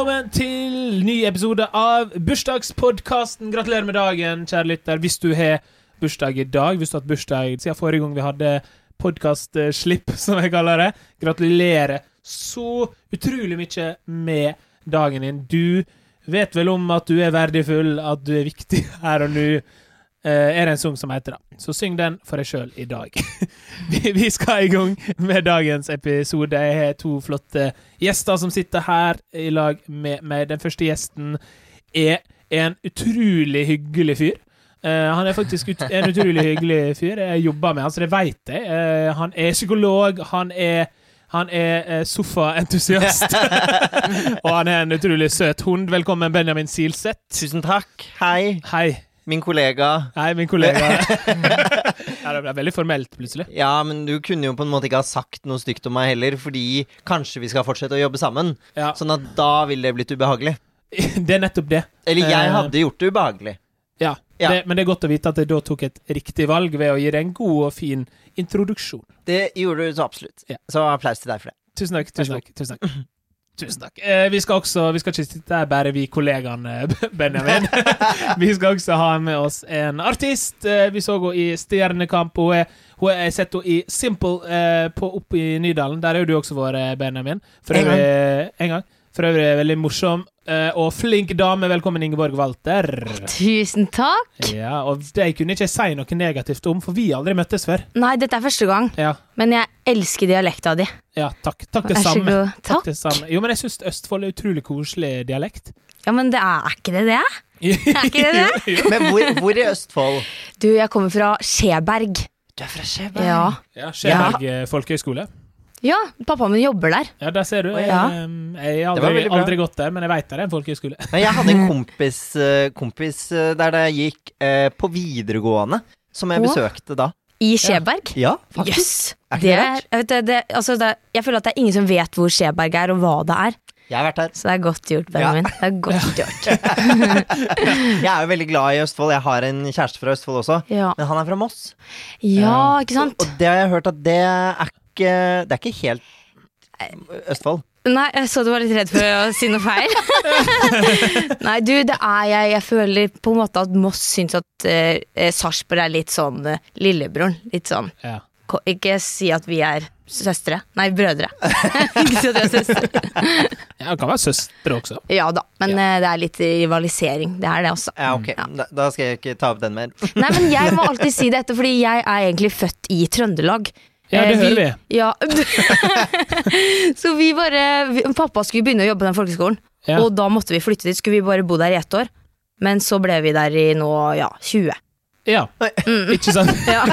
Velkommen til ny episode av bursdagspodkasten. Gratulerer med dagen, kjære lytter. Hvis du har bursdag i dag, hvis du har hatt bursdag siden forrige gang vi hadde podkastslipp, som jeg kaller det, gratulerer så utrolig mye med dagen din. Du vet vel om at du er verdifull, at du er viktig her og nå. Eh, er det en sang som heter det. Så syng den for deg sjøl i dag. vi, skal i gang med dagens episode. Jeg har to flotte gjester som sitter her i lag med meg. Den første gjesten er en utrolig hyggelig fyr. Uh, han er faktisk ut, en utrolig hyggelig fyr. Jeg jobber med han, så det veit jeg. Uh, han er psykolog. Han er han er sofaentusiast. og han er en utrolig søt hund. Velkommen, Benjamin Silseth. Tusen takk. Hei, Hei. Min kollega. Nei, min kollega. ja, det ble veldig formelt, plutselig. Ja, men du kunne jo på en måte ikke ha sagt noe stygt om meg heller, fordi kanskje vi skal fortsette å jobbe sammen. Ja, Sånn at da ville det blitt ubehagelig. Det er nettopp det. Eller jeg Eh, hadde gjort det ubehagelig. Ja, Ja. Det, Men det er godt å vite at jeg da tok et riktig valg ved å gi deg en god og fin introduksjon. Det gjorde du så absolutt. Ja. Så applaus til deg for det. Tusen takk. Tusen takk. Tusen takk. Tusen takk. Eh, vi skal også Vi skal ikke sitte her bare vi kollegaene, Benjamin. vi skal også ha med oss en artist. Eh, vi så henne i Stjernekamp. Hun er hun er- sett henne i Simple eh, på, oppe i Nydalen. Der er jo du også vært, eh, Benjamin. For En gang. en gang. For øvrig veldig morsom eh, og flink dame. Velkommen, Ingeborg Walter. Tusen takk. Ja, og det kunne ikke jeg si noe negativt om, for vi har aldri møttes før. Nei, dette er første gang, Ja, men jeg elsker dialekta di. ja takk. Takk det Vær så samme. god. Takk Takk. det samme. Jo, men jeg syns Østfold er utrolig koselig dialekt. Ja, men det er, ikke det det? Er ikke det det? Men hvor, hvor i Østfold? Du, jeg kommer fra Skjeberg. Du er fra Skjeberg. Ja. Ja, Skjeberg ja. folkehøgskole. Ja, pappaen min jobber der. Ja, der ser du. Jeg, Ja. eh, jeg har aldri, gått der, men jeg veit det er en folkehøyskole. Jeg hadde en kompis, eh, kompis eh, der det gikk eh, på videregående, som jeg besøkte da. I Skjeberg. Ja, faktisk. Yes. Er Det det er, det, det, altså det, jeg føler at det er ingen som vet hvor Skjeberg er, og hva det er. Jeg har vært her. Så det er godt gjort, Benjamin. Det er godt gjort. Jeg er jo veldig glad i Østfold. Jeg har en kjæreste fra Østfold også, Ja, men han er fra Moss. ja ikke sant? Og det har jeg hørt at det er ikke Det er ikke helt Østfold. Nei, jeg så du var litt redd for å si noe feil. Nei, du, det er jeg. Jeg føler på en måte at Moss syns at eh, eh, Sarpsborg er litt sånn eh, lillebroren. Litt sånn Ja. ko- Ikke si at vi er søstre. Nei, brødre. ikke si at vi er søstre. Ja, det kan være søstre også. Ja da, men eh, det er litt rivalisering. Det er det også. Ja, ok. Ja. Da, da skal jeg ikke ta opp den mer. Nei, men jeg må alltid si dette, fordi jeg er egentlig født i Trøndelag. Ja, det Eh, hører vi. Ja. Så vi bare vi, Pappa skulle begynne å jobbe på den folkeskolen, Ja. og da måtte vi flytte dit. Skulle vi bare bo der i ett år. Men så ble vi der i nå, ja, 20. Ja, ikke sant? Ja,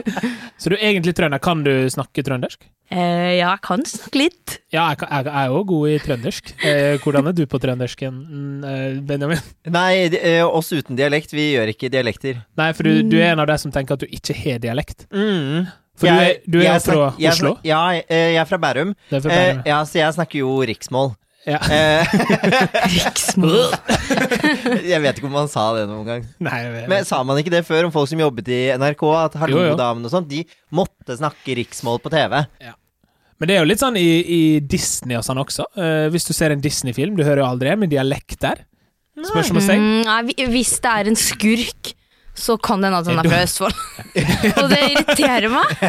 Så du er egentlig trønder. Kan du snakke trøndersk? eh, ja jeg kan snakke litt. Ja, jeg kan- jeg er òg god i trøndersk. Eh, hvordan er du på trøndersken, mm, eh, Benjamin? Nei, de- eh, oss uten dialekt. Vi gjør ikke dialekter. Nei, for du, du er en av de som tenker at du ikke har dialekt. Mm. For du er, du er fra snak- jeg Oslo. Ja, eh, jeg er fra Bærum. Det er fra Eh, Bærum. ja, så jeg snakker jo riksmål. Ja. Eh, Riksmål. jeg vet ikke om man sa det noen gang. Nei, jeg vet- Men sa man ikke det før om folk som jobbet i NRK? At Jo, jo. Hallo-damen og sånt, de måtte snakke riksmål på TV. Men det er jo litt sånn i, i Disney og sånn også. Uh, hvis du ser en Disney-film, du hører jo aldri en med dialekt der. Spørsmålstegn. Mm, nei, hvis det er en skurk, så kan det hende at han er fra Østfold. og det irriterer meg.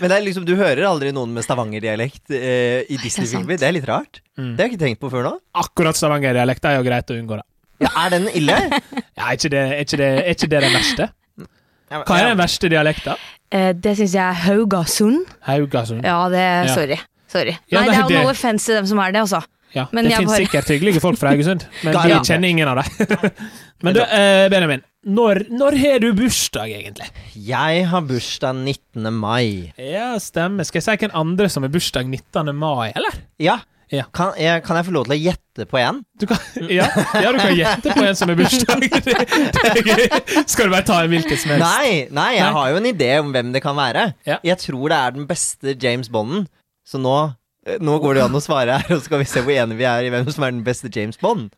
Men det er liksom, du hører aldri noen med stavangerdialekt eh, i Disney-filmer. Det er litt rart. Mm. Det har jeg ikke tenkt på før nå. Akkurat Stavanger-dialekt er jo greit å unngå, da. Ja, er den ille? Ja, er ikke det, er ikke det, er ikke det den verste? Hva er den verste dialekta? Eh, det syns jeg er Haugasund. Haugasund. Ja, det er, Sorry. Sorry. Ja, nei, nei, det er jo noe no offense til dem som er det, altså. Ja, Men det finnes bare- sikkert hyggelige folk fra Haugesund, men vi kjenner ingen av dem. men du, eh, Benjamin. Når, når har du bursdag, egentlig? Jeg har bursdag 19. mai. Ja, stemmer. Skal jeg si hvem andre som har bursdag 19. mai, eller? Ja. Ja. Kan, jeg, kan jeg få lov til å gjette på en? Du kan, ja, ja, du kan gjette på en som har bursdag. Det, det er gøy. Skal du bare ta en hvilken som helst? Nei, nei, jeg Nei. har jo en idé om hvem det kan være. Ja. Jeg tror det er den beste James Bonden. Så nå, eh, nå går det an å svare her, og så skal vi se hvor enige vi er i hvem som er den beste James Bond.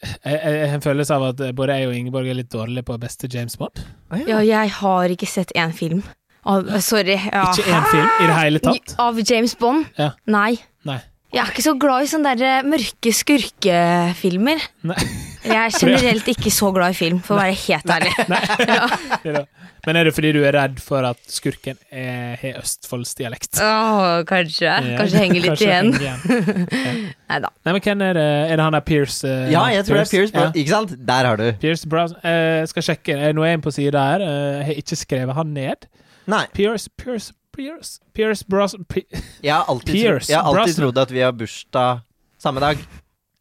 Jeg, jeg, jeg følelse av at både jeg og Ingeborg er litt dårlige på beste James Bond. Ja, jeg har ikke sett én film. Av, sorry. Ja. Ikke én film i det hele tatt? Av James Bond? Ja. Nei. Nei. Jeg er ikke så glad i sånne der eh, mørke skurkefilmer. Nei. Jeg er generelt ikke så glad i film, for å være helt ærlig. Nei. Nei. det. Men er det fordi du er redd for at skurken har østfoldsdialekt? Åh, kanskje. Ja, Kanskje henger litt kanskje igjen. henger igjen. Nei da. Nei, men hvem er det? Er det han der Pierce? Uh, Ja, jeg tror det er Pierce. Ja. Ikke sant? Der har du. Pierce Brown. Uh, skal sjekke. Eh, Nå er jeg inne på sida her. Uh, jeg har ikke skrevet han ned. Nei. Pierce, Pierce, Pierce Pierce Brosnan P- Jeg har alltid, tro, jeg har alltid trodd at vi har bursdag samme dag.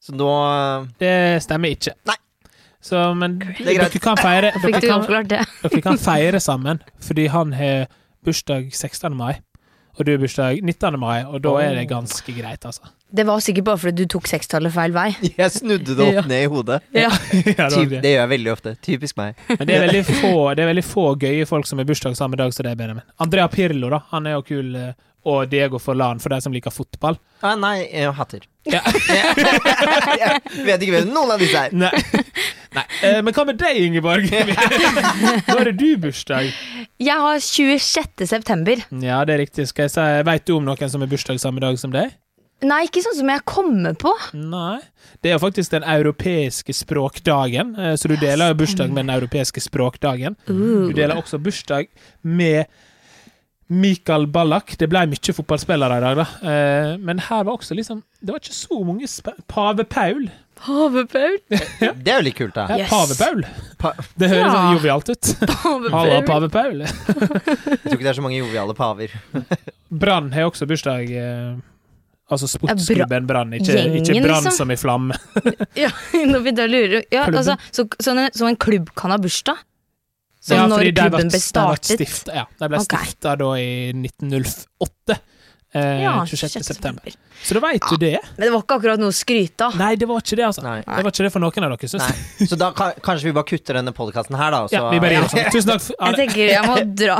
Så nå Det stemmer ikke. Nei. Så, men er dere kan feire Fikk dere du kan, det? dere kan feire sammen, fordi han har bursdag 16. mai. Og du har bursdag 19. mai, og da er det ganske greit, altså. Det var sikkert bare fordi du tok sekstallet feil vei. Jeg snudde det Ja. opp ned i hodet. Ja. ja, det Typ, det. det gjør jeg veldig ofte. Typisk meg. Men det er, veldig få, det er veldig få gøye folk som har bursdag samme dag som det, Benjamin. Andrea Pirlo, da. Han er jo kul. eh, Og Diego Forlan, for de som liker fotball. Ah, nei, jeg hatter. Ja. jeg vet ikke hvem noen av disse er. Nei. Nei. Eh, men hva med deg, Ingeborg? Når er du bursdag. Jeg har 26. september. Ja, det er riktig. Skal jeg si, Vet du om noen som har bursdag samme dag som deg? Nei, ikke sånn som jeg kommer på. Nei. Det er jo faktisk den europeiske språkdagen, eh, så du deler jo bursdag med den europeiske språkdagen. Du deler også bursdag med Mikael Ballack. Det ble mye fotballspillere i dag, da. Eh, Men her var også liksom Det var ikke så mange Pave Paul. Pavepaul. Det er jo litt kult, da. Ja, Yes. Pave Paul. Pa Det høres Ja. sånn jovialt ut. Halla, Pave Paul. jeg tror ikke det er så mange joviale paver. Brann har også bursdag. Eh, altså sportsklubben Brann, ikke, ikke Brann liksom. som i flamme. Ja, nå begynte jeg å lure. Ja, altså, så, sånn en, så en klubb kan ha bursdag? Som Ja, når klubben ble- startet? stiftet- ja, de ble okay. stifta da i 1908. Eh, Ja, 26. september. september. Så da veit du det. Men det var ikke akkurat noe å skryte av. Nei, det var ikke det, altså. Nei. Det var ikke det for noen av dere, synes Så da kan, kanskje vi bare kutter denne podkasten her, da. Så, Ja, vi bare gir oss sånn. Tusen takk. For, Jeg tenker jeg må dra.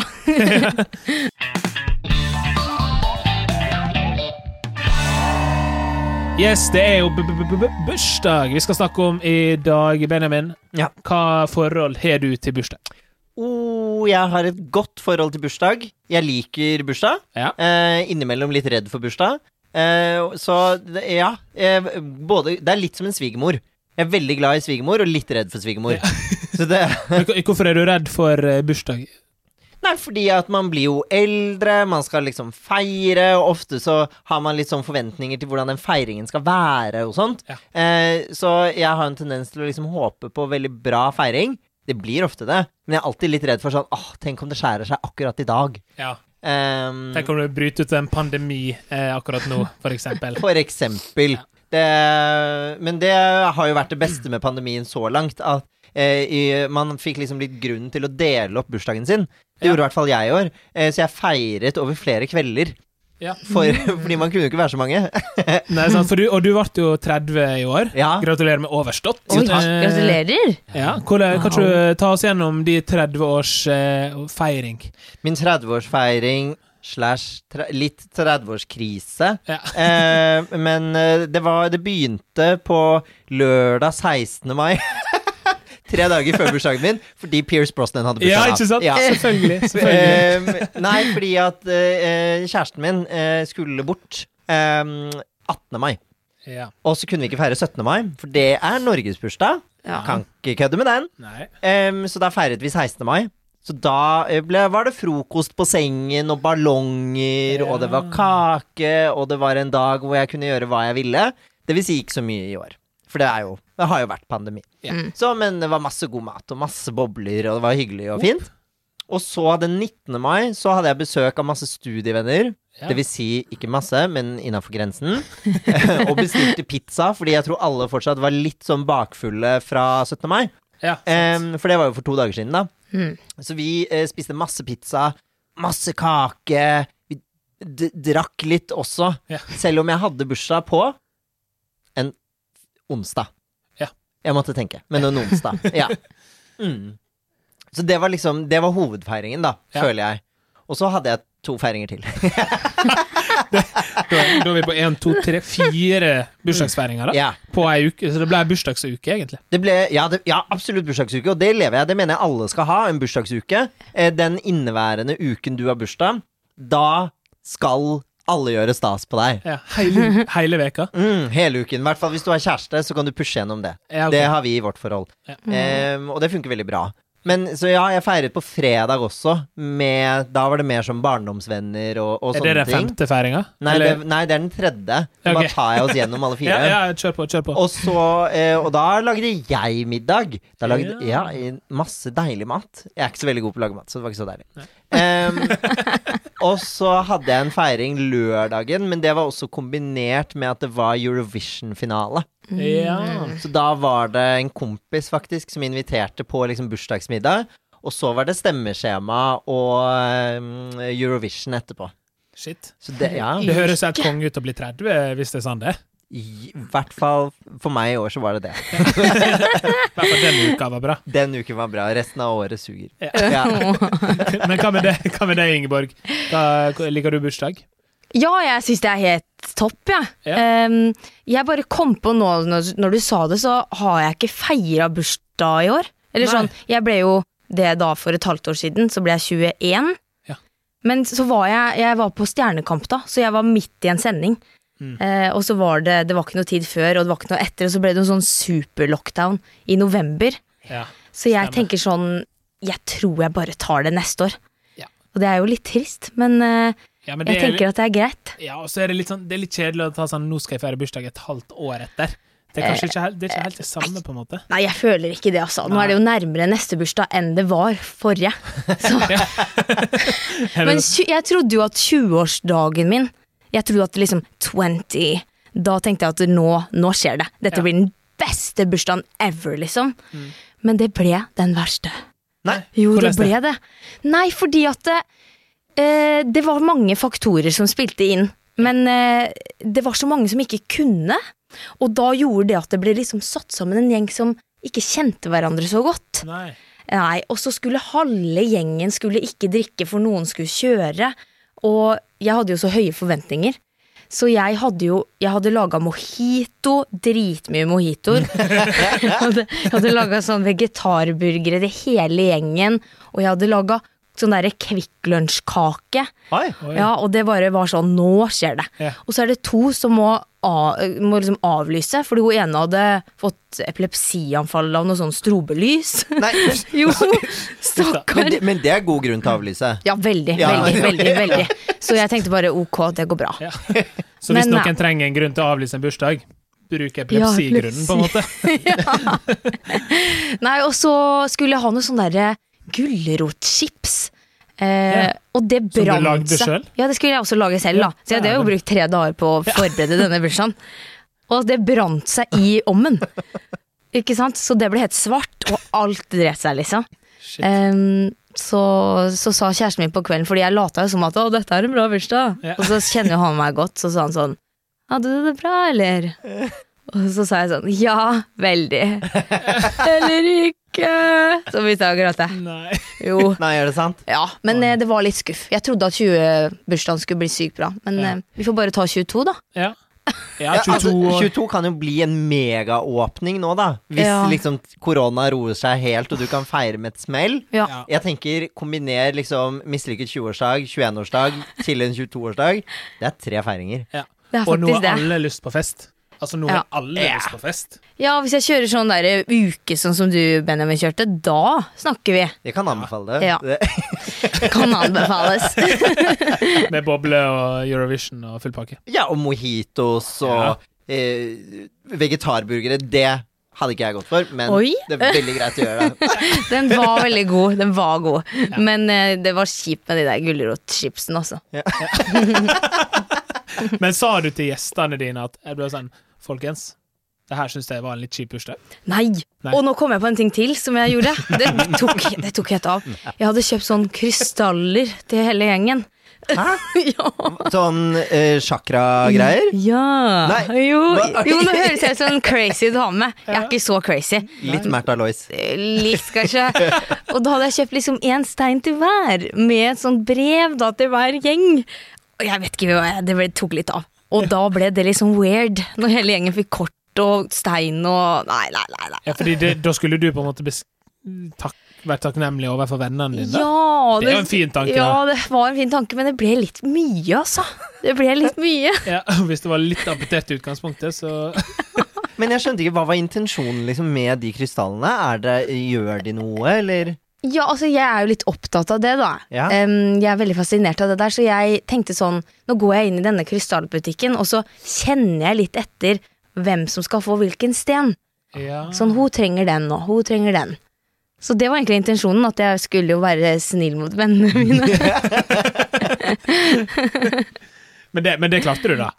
Yes, det er jo bu- bu- bu- bu- bursdag vi skal snakke om i dag, Benjamin. Ja. Hva forhold har du til bursdag? Oh, jeg har et godt forhold til bursdag. Jeg liker bursdag. Ja. Eh, innimellom litt redd for bursdag. Eh, så ja. Eh, både, det er litt som en svigermor. Jeg er veldig glad i svigermor og litt redd for svigermor. Ja. det Hvorfor er du redd for eh, bursdag? Nei, fordi at man blir jo eldre, man skal liksom feire, og ofte så har man litt sånn forventninger til hvordan den feiringen skal være og sånt. Ja. Eh, så jeg har en tendens til å liksom håpe på veldig bra feiring. Det blir ofte det, men jeg er alltid litt redd for sånn åh, tenk om det skjærer seg akkurat i dag. Ja. Um, Tenk om det bryter ut en pandemi eh, akkurat nå, for eksempel. For eksempel. Det, men det har jo vært det beste med pandemien så langt. At eh, i, man fikk liksom litt grunn til å dele opp bursdagen sin. Det Ja. gjorde i hvert fall jeg i år. Eh, så jeg feiret over flere kvelder. Ja. For, fordi man kunne jo ikke være så mange. Nei, sant, for du, og du ble jo 30 i år. Ja. Gratulerer med overstått. Oi, gratulerer. Ja, hvordan, Kan du ta oss gjennom de 30 års eh, feiring? Min 30-årsfeiring slash tre, litt 30-årskrise. Ja. Eh, men eh, det, var, det begynte på lørdag 16. mai. Tre dager før bursdagen min, fordi Pierce Brosnan hadde bursdag. Ja, ikke sant? Ja. Selvfølgelig. selvfølgelig. Eh, nei, fordi at uh, kjæresten min uh, skulle bort um, 18. mai. Ja. Og så kunne vi ikke feire 17. mai, for det er norgesbursdag. Ja. Kan ikke kødde med den. Um, så da feiret vi 16. mai. Så da eh, ble, var det frokost på sengen og ballonger, Ja. og det var kake, og det var en dag hvor jeg kunne gjøre hva jeg ville. Det vil si ikke så mye i år. For det, er jo, det har jo vært pandemi. Ja. Mm. Så, men det var masse god mat og masse bobler, og det var hyggelig og fint. Og så den 19. mai så hadde jeg besøk av masse studievenner. Ja. Det vil si ikke masse, men innafor grensen. og bestilte pizza, fordi jeg tror alle fortsatt var litt sånn bakfulle fra 17. mai. Ja, um, for det var jo for to dager siden, da. Mm. Så vi eh, spiste masse pizza, masse kake. Vi d drakk litt også. Ja. Selv om jeg hadde bursdag på onsdag. Ja. Jeg måtte tenke. Men en onsdag. ja. Mm. Så det var liksom Det var hovedfeiringen, da, Ja. føler jeg. Og så hadde jeg to feiringer til. Da, da er vi på én, to, tre, fire bursdagsfeiringer da, Ja. på ei uke. Så det ble ei bursdagsuke, egentlig. Det ble, ja, det, ja, absolutt bursdagsuke, og det lever jeg. Det mener jeg alle skal ha, en bursdagsuke. Eh, den inneværende uken du har bursdag, da skal alle gjøre stas på deg. Ja, hele, hele veka. Mm, hele uken. I hvert fall hvis du har kjæreste, så kan du pushe gjennom det. Ja, okay. Det har vi i vårt forhold. Ja. Um, og det funker veldig bra. Men Så ja, jeg feiret på fredag også. Med, da var det mer som barndomsvenner og, og Er det den ting. femte feiringa? Nei, det, nei, det er den tredje. Okay. Da tar jeg oss gjennom alle fire. Ja, ja, kjør på, kjør på. Og så eh, Og da lagde jeg middag. Da lagde Ja. ja. masse deilig mat. Jeg er ikke så veldig god på å lage mat, så det var ikke så deilig. Em, og så hadde jeg en feiring lørdagen, men det var også kombinert med at det var Eurovision-finale. Ja. Så da var det en kompis faktisk som inviterte på liksom bursdagsmiddag. Og så var det stemmeskjema og um, Eurovision etterpå. Shit. Så det, ja, Det høres helt konge ut å bli 30, hvis det er sånn det. I hvert fall for meg i år så var det det. I hvert fall denne uka var bra. Den uken var bra. Resten av året suger. Ja. Ja. Men hva med deg, hva med deg Ingeborg? Da, liker du bursdag? Ja, jeg syns det er helt topp, jeg. Ja. Um, jeg bare kom på nå når, når du sa det, så har jeg ikke feira bursdag i år. Eller Nei. sånn, jeg ble jo det da for et halvt år siden, så ble jeg 21. Ja. Men så var jeg, jeg var på Stjernekamp da, så jeg var midt i en sending. Mm. Eh, og så var det, det var ikke noe tid før, og det var ikke noe etter, og så ble det en sånn super-lockdown i november. Ja. Så jeg tenker sånn, jeg tror jeg bare tar det neste år. Ja. Og det er jo litt trist, men eh, ja men jeg tenker tenker at det er greit. ja, og så er det litt sånn Det er litt kjedelig å ta sånn Nå skal jeg feire bursdag et halvt år etter. Det er kanskje ikke, helt- det er ikke helt det samme, på en måte. Nei, jeg føler ikke det, altså. Nå er det jo nærmere neste bursdag enn det var forrige. Så. Men jeg trodde jo at 20-årsdagen min Jeg trodde at liksom 20 Da tenkte jeg at nå, nå skjer det. Dette Ja. blir den beste bursdagen ever, liksom. Mm. Men det ble den verste. Nei, Jo, det ble det. Nei, fordi at eh, det var mange faktorer som spilte inn. Men eh, det var så mange som ikke kunne. Og da gjorde det at det ble liksom satt sammen en gjeng som ikke kjente hverandre så godt. Nei. Nei, Og så skulle halve gjengen skulle ikke drikke, for noen skulle kjøre. Og jeg hadde jo så høye forventninger. Så jeg hadde jo Jeg hadde laga mojito, dritmye mojitoer. jeg hadde, jeg hadde laga sånn vegetarburgere til hele gjengen. Og jeg hadde laga sånn derre Kvikk Lunsj-kake. Ja, og det bare var sånn Nå skjer det. Ja. Og så er det to som må, må liksom avlyse, fordi hun ene hadde fått epilepsianfall av noe sånn strobelys. Nei, jo, stakkar. Men, men det er god grunn til å avlyse. Ja, veldig, Ja. veldig, veldig, veldig. Så jeg tenkte bare ok, det går bra. Ja. Så hvis Men, noen trenger en grunn til å avlyse en bursdag, bruk epilepsigrunnen, på en måte. Nei, og så skulle jeg ha noe sånn derre gulrotchips. Eh, Ja. Og det Som du brant lagde seg. selv? Ja, det skulle jeg også lage selv, da. Så jeg hadde jo brukt tre dager på å forberede denne bursdagen. Og det brant seg i ommen. Ikke sant? Så det ble helt svart, og alt dreit seg, liksom. Ehm, så, så sa kjæresten min på kvelden, fordi jeg lata jo som at 'å, dette er en bra bursdag', Ja. og så kjenner jo han meg godt, så sa han sånn 'hadde du det bra, eller?' Og så sa jeg sånn 'ja, veldig'. eller ikke. vi begynte jeg det. Nei. Jo. Nei, er det sant? Ja, men eh, det var litt skuff. Jeg trodde at 20-bursdagen skulle bli sykt bra, men Ja. eh, vi får bare ta 22, da. Ja. Ja, Ja, 22 altså, år. 22 kan jo bli en megaåpning nå, da. Hvis Ja. liksom korona roer seg helt, og du kan feire med et smell. Ja. Ja. Jeg tenker kombiner liksom mislykket 20-årsdag, 21-årsdag til en 22-årsdag. Det er tre feiringer. Ja. Det er Og nå faktisk har det. alle lyst på fest. Altså, nå Ja. alle Ja. lyst på fest. Ja, hvis jeg kjører sånn der uke sånn som du, Benjamin, kjørte, da snakker vi. Jeg kan anbefale det. Ja. det. Kan anbefales. Med boble og Eurovision og full pakke. Ja, og mojitos og eh, vegetarburgere. Det hadde ikke jeg gått for, men Oi. det er veldig greit å gjøre det. Den var veldig god. Den var god. Men eh, det var kjipt med de der gulrotchipsene også. Men sa du til gjestene dine at jeg ble sånn Folkens, det her syns jeg var en litt kjip bursdag. Nei. Nei. Og nå kom jeg på en ting til som jeg gjorde. Det tok, det tok helt av. Jeg hadde kjøpt sånn krystaller til hele gjengen. Hæ? ja. Sånn eh, chakra-greier. Ja. Nei. Jo, jo, nå høres jeg ut som crazy dame. Jeg er ikke så crazy. Litt Märtha Lois. Litt, kanskje. Og da hadde jeg kjøpt liksom én stein til hver, med et sånt brev da til hver gjeng. Og Jeg vet ikke, hva jeg- det tok litt av. Og da ble det liksom weird, når hele gjengen fikk kort og stein og Nei, nei, nei. nei. Ja, fordi det, da skulle du på en måte bes takk, være takknemlig overfor vennene dine. Ja, Det er jo en fin tanke, Ja, det var en fin tanke, men det ble litt mye, altså. Det ble litt mye. Ja, hvis det var litt appetett i utgangspunktet, så Men jeg skjønte ikke, hva var intensjonen liksom med de krystallene? Er det, gjør de noe, eller? Ja, altså jeg er jo litt opptatt av det, da. Ja. Um, jeg er veldig fascinert av det der, så jeg tenkte sånn Nå går jeg inn i denne krystallbutikken, og så kjenner jeg litt etter hvem som skal få hvilken sten. ja. Sånn, hun trenger den, nå, hun trenger den. Så det var egentlig intensjonen, at jeg skulle jo være snill mot vennene mine. Men, det, men det klarte du, da?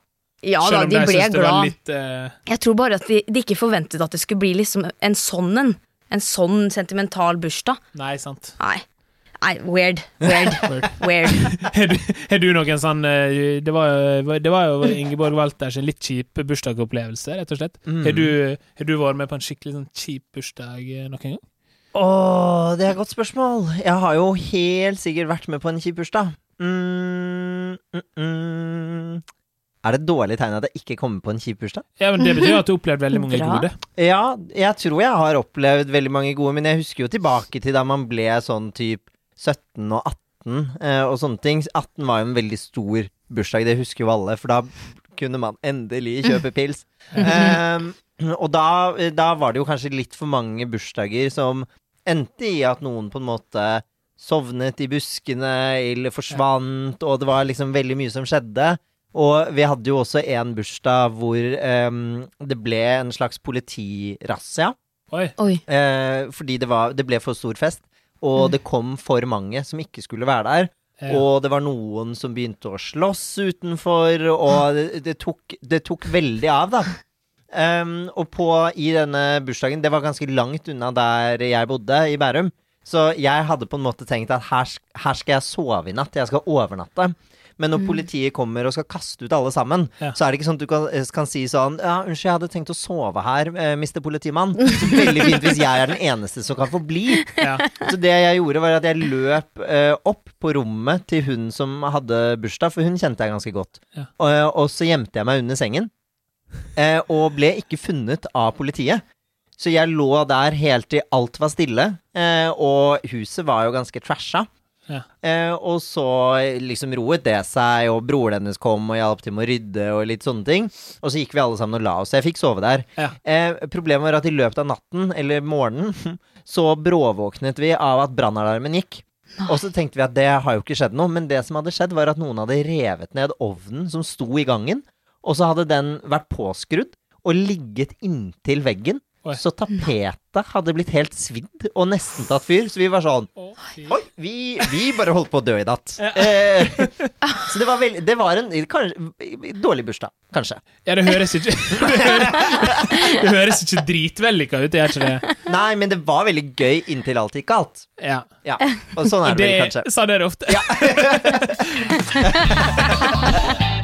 Ja da, de ble glad. litt uh... Jeg tror bare at de, de ikke forventet at det skulle bli liksom en sånn en. En sånn sentimental bursdag. Nei, sant. Nei. Nei, weird. Weird. Weird. Har du, du noen sånn eh, det var, det var jo Ingeborg Walters litt kjip bursdagsopplevelse, rett og slett. Mm. Har, du, har du vært med på en skikkelig sånn kjip bursdag eh, noen gang? Åh, det er et godt spørsmål. Jeg har jo helt sikkert vært med på en kjip bursdag. Mm, mm, mm. Er det et dårlig tegn at jeg ikke kommer på en kjip bursdag? Ja, men Det betyr at du har opplevd veldig mange Bra. gode. Ja, jeg tror jeg har opplevd veldig mange gode, men jeg husker jo tilbake til da man ble sånn typ 17 og 18 eh, og sånne ting. 18 var jo en veldig stor bursdag, det husker jo alle, for da kunne man endelig kjøpe pils. Eh, og da, da var det jo kanskje litt for mange bursdager som endte i at noen på en måte sovnet i buskene eller forsvant, og det var liksom veldig mye som skjedde. Og vi hadde jo også en bursdag hvor um, det ble en slags politirazzia. Oi. Oi. Eh, fordi det, var, det ble for stor fest, og det kom for mange som ikke skulle være der. Ja. Og det var noen som begynte å slåss utenfor, og det, det, tok, det tok veldig av, da. Um, og på, i denne bursdagen Det var ganske langt unna der jeg bodde, i Bærum. Så jeg hadde på en måte tenkt at her, her skal jeg sove i natt. Jeg skal overnatte. Men når politiet kommer og skal kaste ut alle sammen, Ja. så er det ikke sånn at du kan, kan si sånn Ja, unnskyld, jeg hadde tenkt å sove her, eh, mister politimann. Så veldig fint hvis jeg er den eneste som kan få bli. Ja. Så det jeg gjorde, var at jeg løp eh, opp på rommet til hun som hadde bursdag, for hun kjente jeg ganske godt. Ja. Og, og så gjemte jeg meg under sengen, eh, og ble ikke funnet av politiet. Så jeg lå der helt til alt var stille, eh, og huset var jo ganske trasha. Ja. Eh, og så liksom roet det seg, og broren hennes kom og hjalp til med å rydde og litt sånne ting. Og så gikk vi alle sammen og la oss. Jeg fikk sove der. Ja. Eh, problemet var at i løpet av natten, eller morgenen, så bråvåknet vi av at brannalarmen gikk. Og så tenkte vi at det har jo ikke skjedd noe, men det som hadde skjedd, var at noen hadde revet ned ovnen som sto i gangen, og så hadde den vært påskrudd og ligget inntil veggen. Oi. Så tapetet hadde blitt helt svidd og nesten tatt fyr, så vi var sånn Oi, vi, vi bare holdt på å dø i natt. Ja. Eh, så det var, veld, det var en kanskje, dårlig bursdag, kanskje. Ja, det høres ikke Det høres, det høres ikke dritvellykka ut, gjør ikke det? Nei, men det var veldig gøy inntil alt gikk galt. Ja. Ja, og sånn er det, Det, vel kanskje. sånn er det ofte.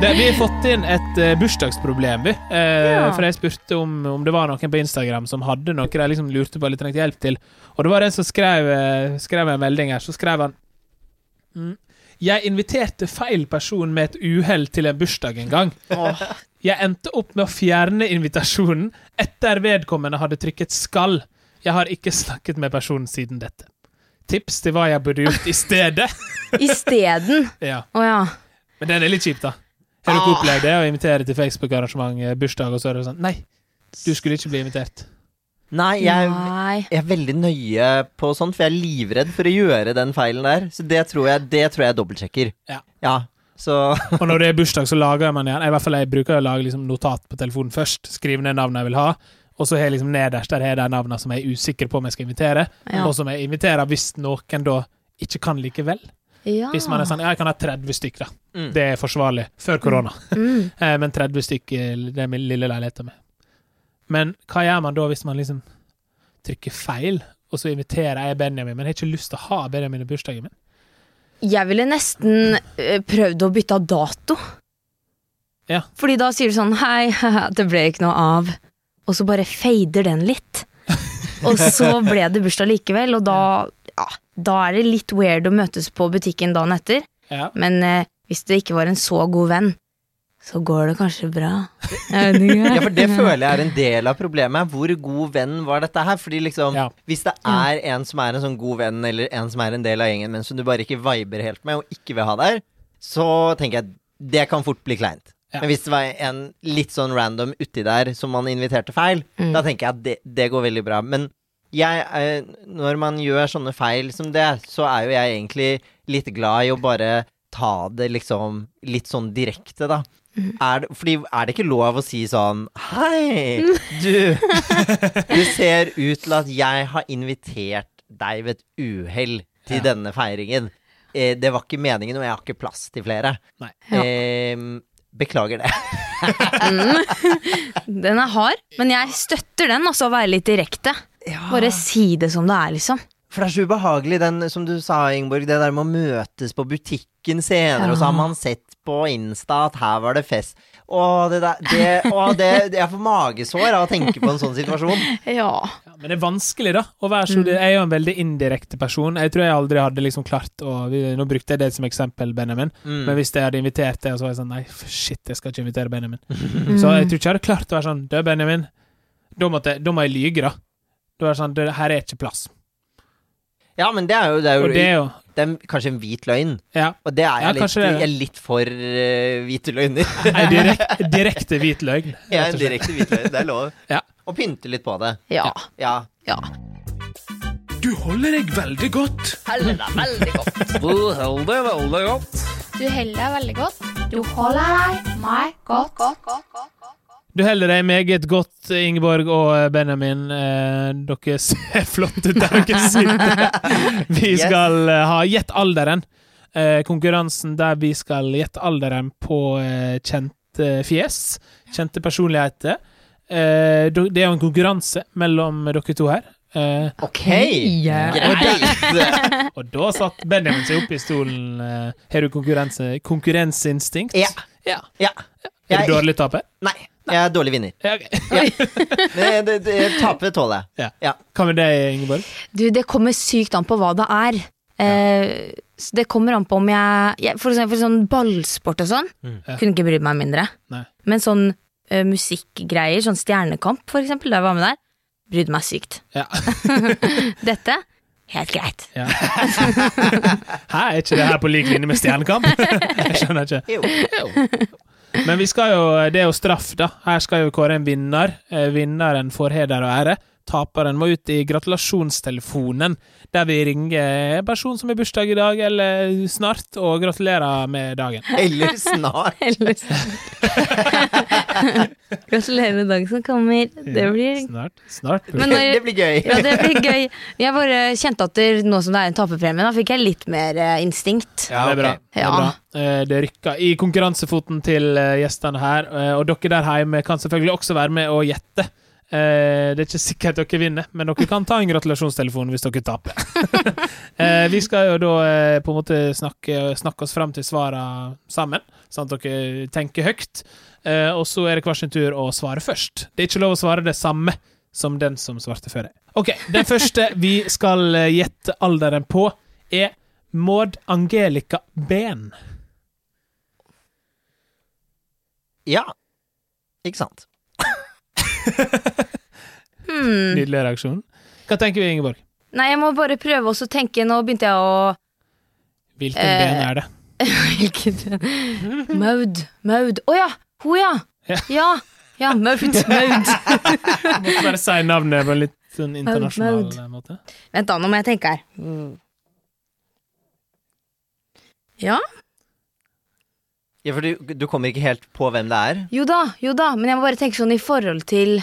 Det, vi har fått inn et uh, bursdagsproblem, vi. Uh, Ja. For jeg spurte om, om det var noen på Instagram som hadde noe de liksom lurte på eller trengte hjelp til. Og det var en som skrev, uh, skrev en melding her. Så skrev han mm, Jeg inviterte feil person med et uhell til en bursdag en gang. Jeg endte opp med å fjerne invitasjonen etter vedkommende hadde trykket 'skal'. Jeg har ikke snakket med personen siden dette. Tips til hva jeg burde gjort i stedet. Isteden. ja. Oh, ja. Men den er litt kjip, da. Har dere opplevd det? Å invitere til Facebook-arrangement, eh, bursdag, og så er det sånn Nei, du skulle ikke bli invitert. Nei, jeg, jeg er veldig nøye på sånt, for jeg er livredd for å gjøre den feilen der. Så det tror jeg, det tror jeg dobbeltsjekker. Ja. så Og når det er bursdag, så lager man igjen. I hvert fall jeg bruker å lage liksom notat på telefonen først. Skrive ned navnet jeg vil ha. Og så har jeg liksom nederst der har jeg de navnene som jeg er usikker på om jeg skal invitere. Ja. Og som jeg inviterer hvis noen da ikke kan likevel. Ja. Hvis man er sånn Ja, jeg kan ha 30 stykk, da. mm. Det er forsvarlig. Før korona. Mm. Eh, men 30 stykk det er min lille leiligheten min. Men hva gjør man da hvis man liksom trykker feil, og så inviterer jeg Benjamin, men jeg har ikke lyst til å ha Benjamin i bursdagen min? Jeg ville nesten eh, prøvd å bytte av dato. Ja. Fordi da sier du sånn Hei, det ble ikke noe av. Og så bare fader den litt. Og så ble det bursdag likevel, og da ja, da er det litt weird å møtes på butikken dagen etter. Ja. Men eh, hvis det ikke var en så god venn, så går det kanskje bra. Ja, for det føler jeg er en del av problemet. Hvor god venn var dette her? Fordi liksom, Ja. hvis det er en som er en sånn god venn, eller en som er en del av gjengen, men som du bare ikke viber helt med, og ikke vil ha der, så tenker jeg det kan fort bli kleint. Ja. Men hvis det var en litt sånn random uti der som man inviterte feil, Mm. da tenker jeg at det, det går veldig bra. Men jeg, eh, når man gjør sånne feil som det, så er jo jeg egentlig litt glad i å bare ta det liksom litt sånn direkte, da. Er det, fordi er det ikke lov å si sånn Hei, du Du ser ut til at jeg har invitert deg ved et uhell til Ja. denne feiringen. Eh, det var ikke meningen, og jeg har ikke plass til flere. Nei. Ja. Eh, beklager det. Den er hard, men jeg støtter den, altså å være litt direkte. Bare si det som det er, liksom. For det er så ubehagelig, den som du sa, Ingeborg, det der med å møtes på butikken senere, og så har man sett på Insta at her var det fest. Å, det der det, å, det, Jeg får magesår av å tenke på en sånn situasjon. Ja. Ja, men det er vanskelig, da. Å være så, Jeg er jo en veldig indirekte person. Jeg tror jeg aldri hadde liksom klart å Nå brukte jeg det som eksempel, Benjamin. Mm. Men hvis jeg hadde invitert deg, og så var jeg sånn Nei, shit, jeg skal ikke invitere Benjamin. Så jeg tror ikke jeg hadde klart å være sånn Du, Benjamin, da, måtte, jeg- da må jeg lyge, da. Da er sånn Her er ikke plass. Ja, men det er jo, det er jo, det er jo det er kanskje en hvit løgn. Ja. Og det er Ja, jeg, litt, det er jeg er litt for uh, hvite løgner. Ei direkte, direkte hvit løgn. Er en direkte hvit løgn. Det er lov. Ja. Og pynte litt på det. Ja. Ja. ja. Du holder deg veldig godt. Holder deg veldig godt. Du holder veldig godt. Du holder deg veldig godt. Du holder deg meg godt. godt. godt, godt, godt. Du holder deg meget godt, Ingeborg og eh, Benjamin. Eh, dere ser flotte ut der dere sitter. Vi skal eh, ha Gjett alderen. Eh, konkurransen der vi skal gjette alderen på eh, kjente fjes. Kjente personligheter. Eh, det er jo en konkurranse mellom dere to her. Uh, Ok! Ja. Greit. og da satt Benjamin seg opp i stolen. Har uh, du konkurranse, konkurranseinstinkt? Ja. ja. ja. Er du dårlig taper? nei, jeg er dårlig vinner. Ja, ok. Det, det, det, tape tåler jeg. Ja. Hva med deg, Ingeborg? Du, det kommer sykt an på hva det er. Eh, så det kommer an på om jeg, jeg For eksempel sånn ballsport og sånn, Mm. Kunne ikke brydd meg mindre. Nei. Men sånn eh, musikkgreier, sånn Stjernekamp for eksempel, da jeg var med der, brydde meg sykt. Ja. Dette helt greit. Ja. Hæ, er ikke det her på lik linje med Stjernekamp? Jeg skjønner ikke. Jo. Jo. Men vi skal jo, det er jo straff, da. Her skal jo kåre en vinner. Eh, Vinneren får heder og ære. Taperen må ut i gratulasjonstelefonen, der vi ringer en person som har bursdag i dag, eller snart, og gratulerer med dagen. Eller snart. Ellers Gratulerer med dagen som kommer. Det blir Snart. Snart. Men når- Det blir gøy. Ja, det blir gøy. Jeg bare kjente at det, nå som det er en taperpremie, da fikk jeg litt mer eh, instinkt. Ja, det er bra. Det, er bra. Eh, det rykker i konkurransefoten til eh, gjestene her, og dere der hjemme kan selvfølgelig også være med og gjette. Eh, det er ikke sikkert dere vinner, men dere kan ta en gratulasjonstelefon hvis dere taper. Eh, vi skal jo da eh, på en måte snakke, snakke oss fram til svarene sammen, sånn at dere tenker høyt. Eh, og så er det hver sin tur å svare først. Det er ikke lov å svare det samme som den som svarte før deg. Ok, Den første vi skal eh, gjette alderen på, er Maud Angelica Ben. Ja. Ikke sant. Hmm. Nydelig reaksjon. Hva tenker vi, Ingeborg? Nei, jeg må bare prøve også å tenke. Nå begynte jeg å Hvilken Eh, ben er det? Hvilken Maud. Maud. Å ja! Hun, ja! Ja. Ja, ja Maud. Maud. Måtte bare si navnet på en litt sånn internasjonal Maud. måte. Vent, da, nå må jeg tenke her. Ja, Ja, for du, du kommer ikke helt på hvem det er? jo da, jo da. Men jeg må bare tenke sånn i forhold til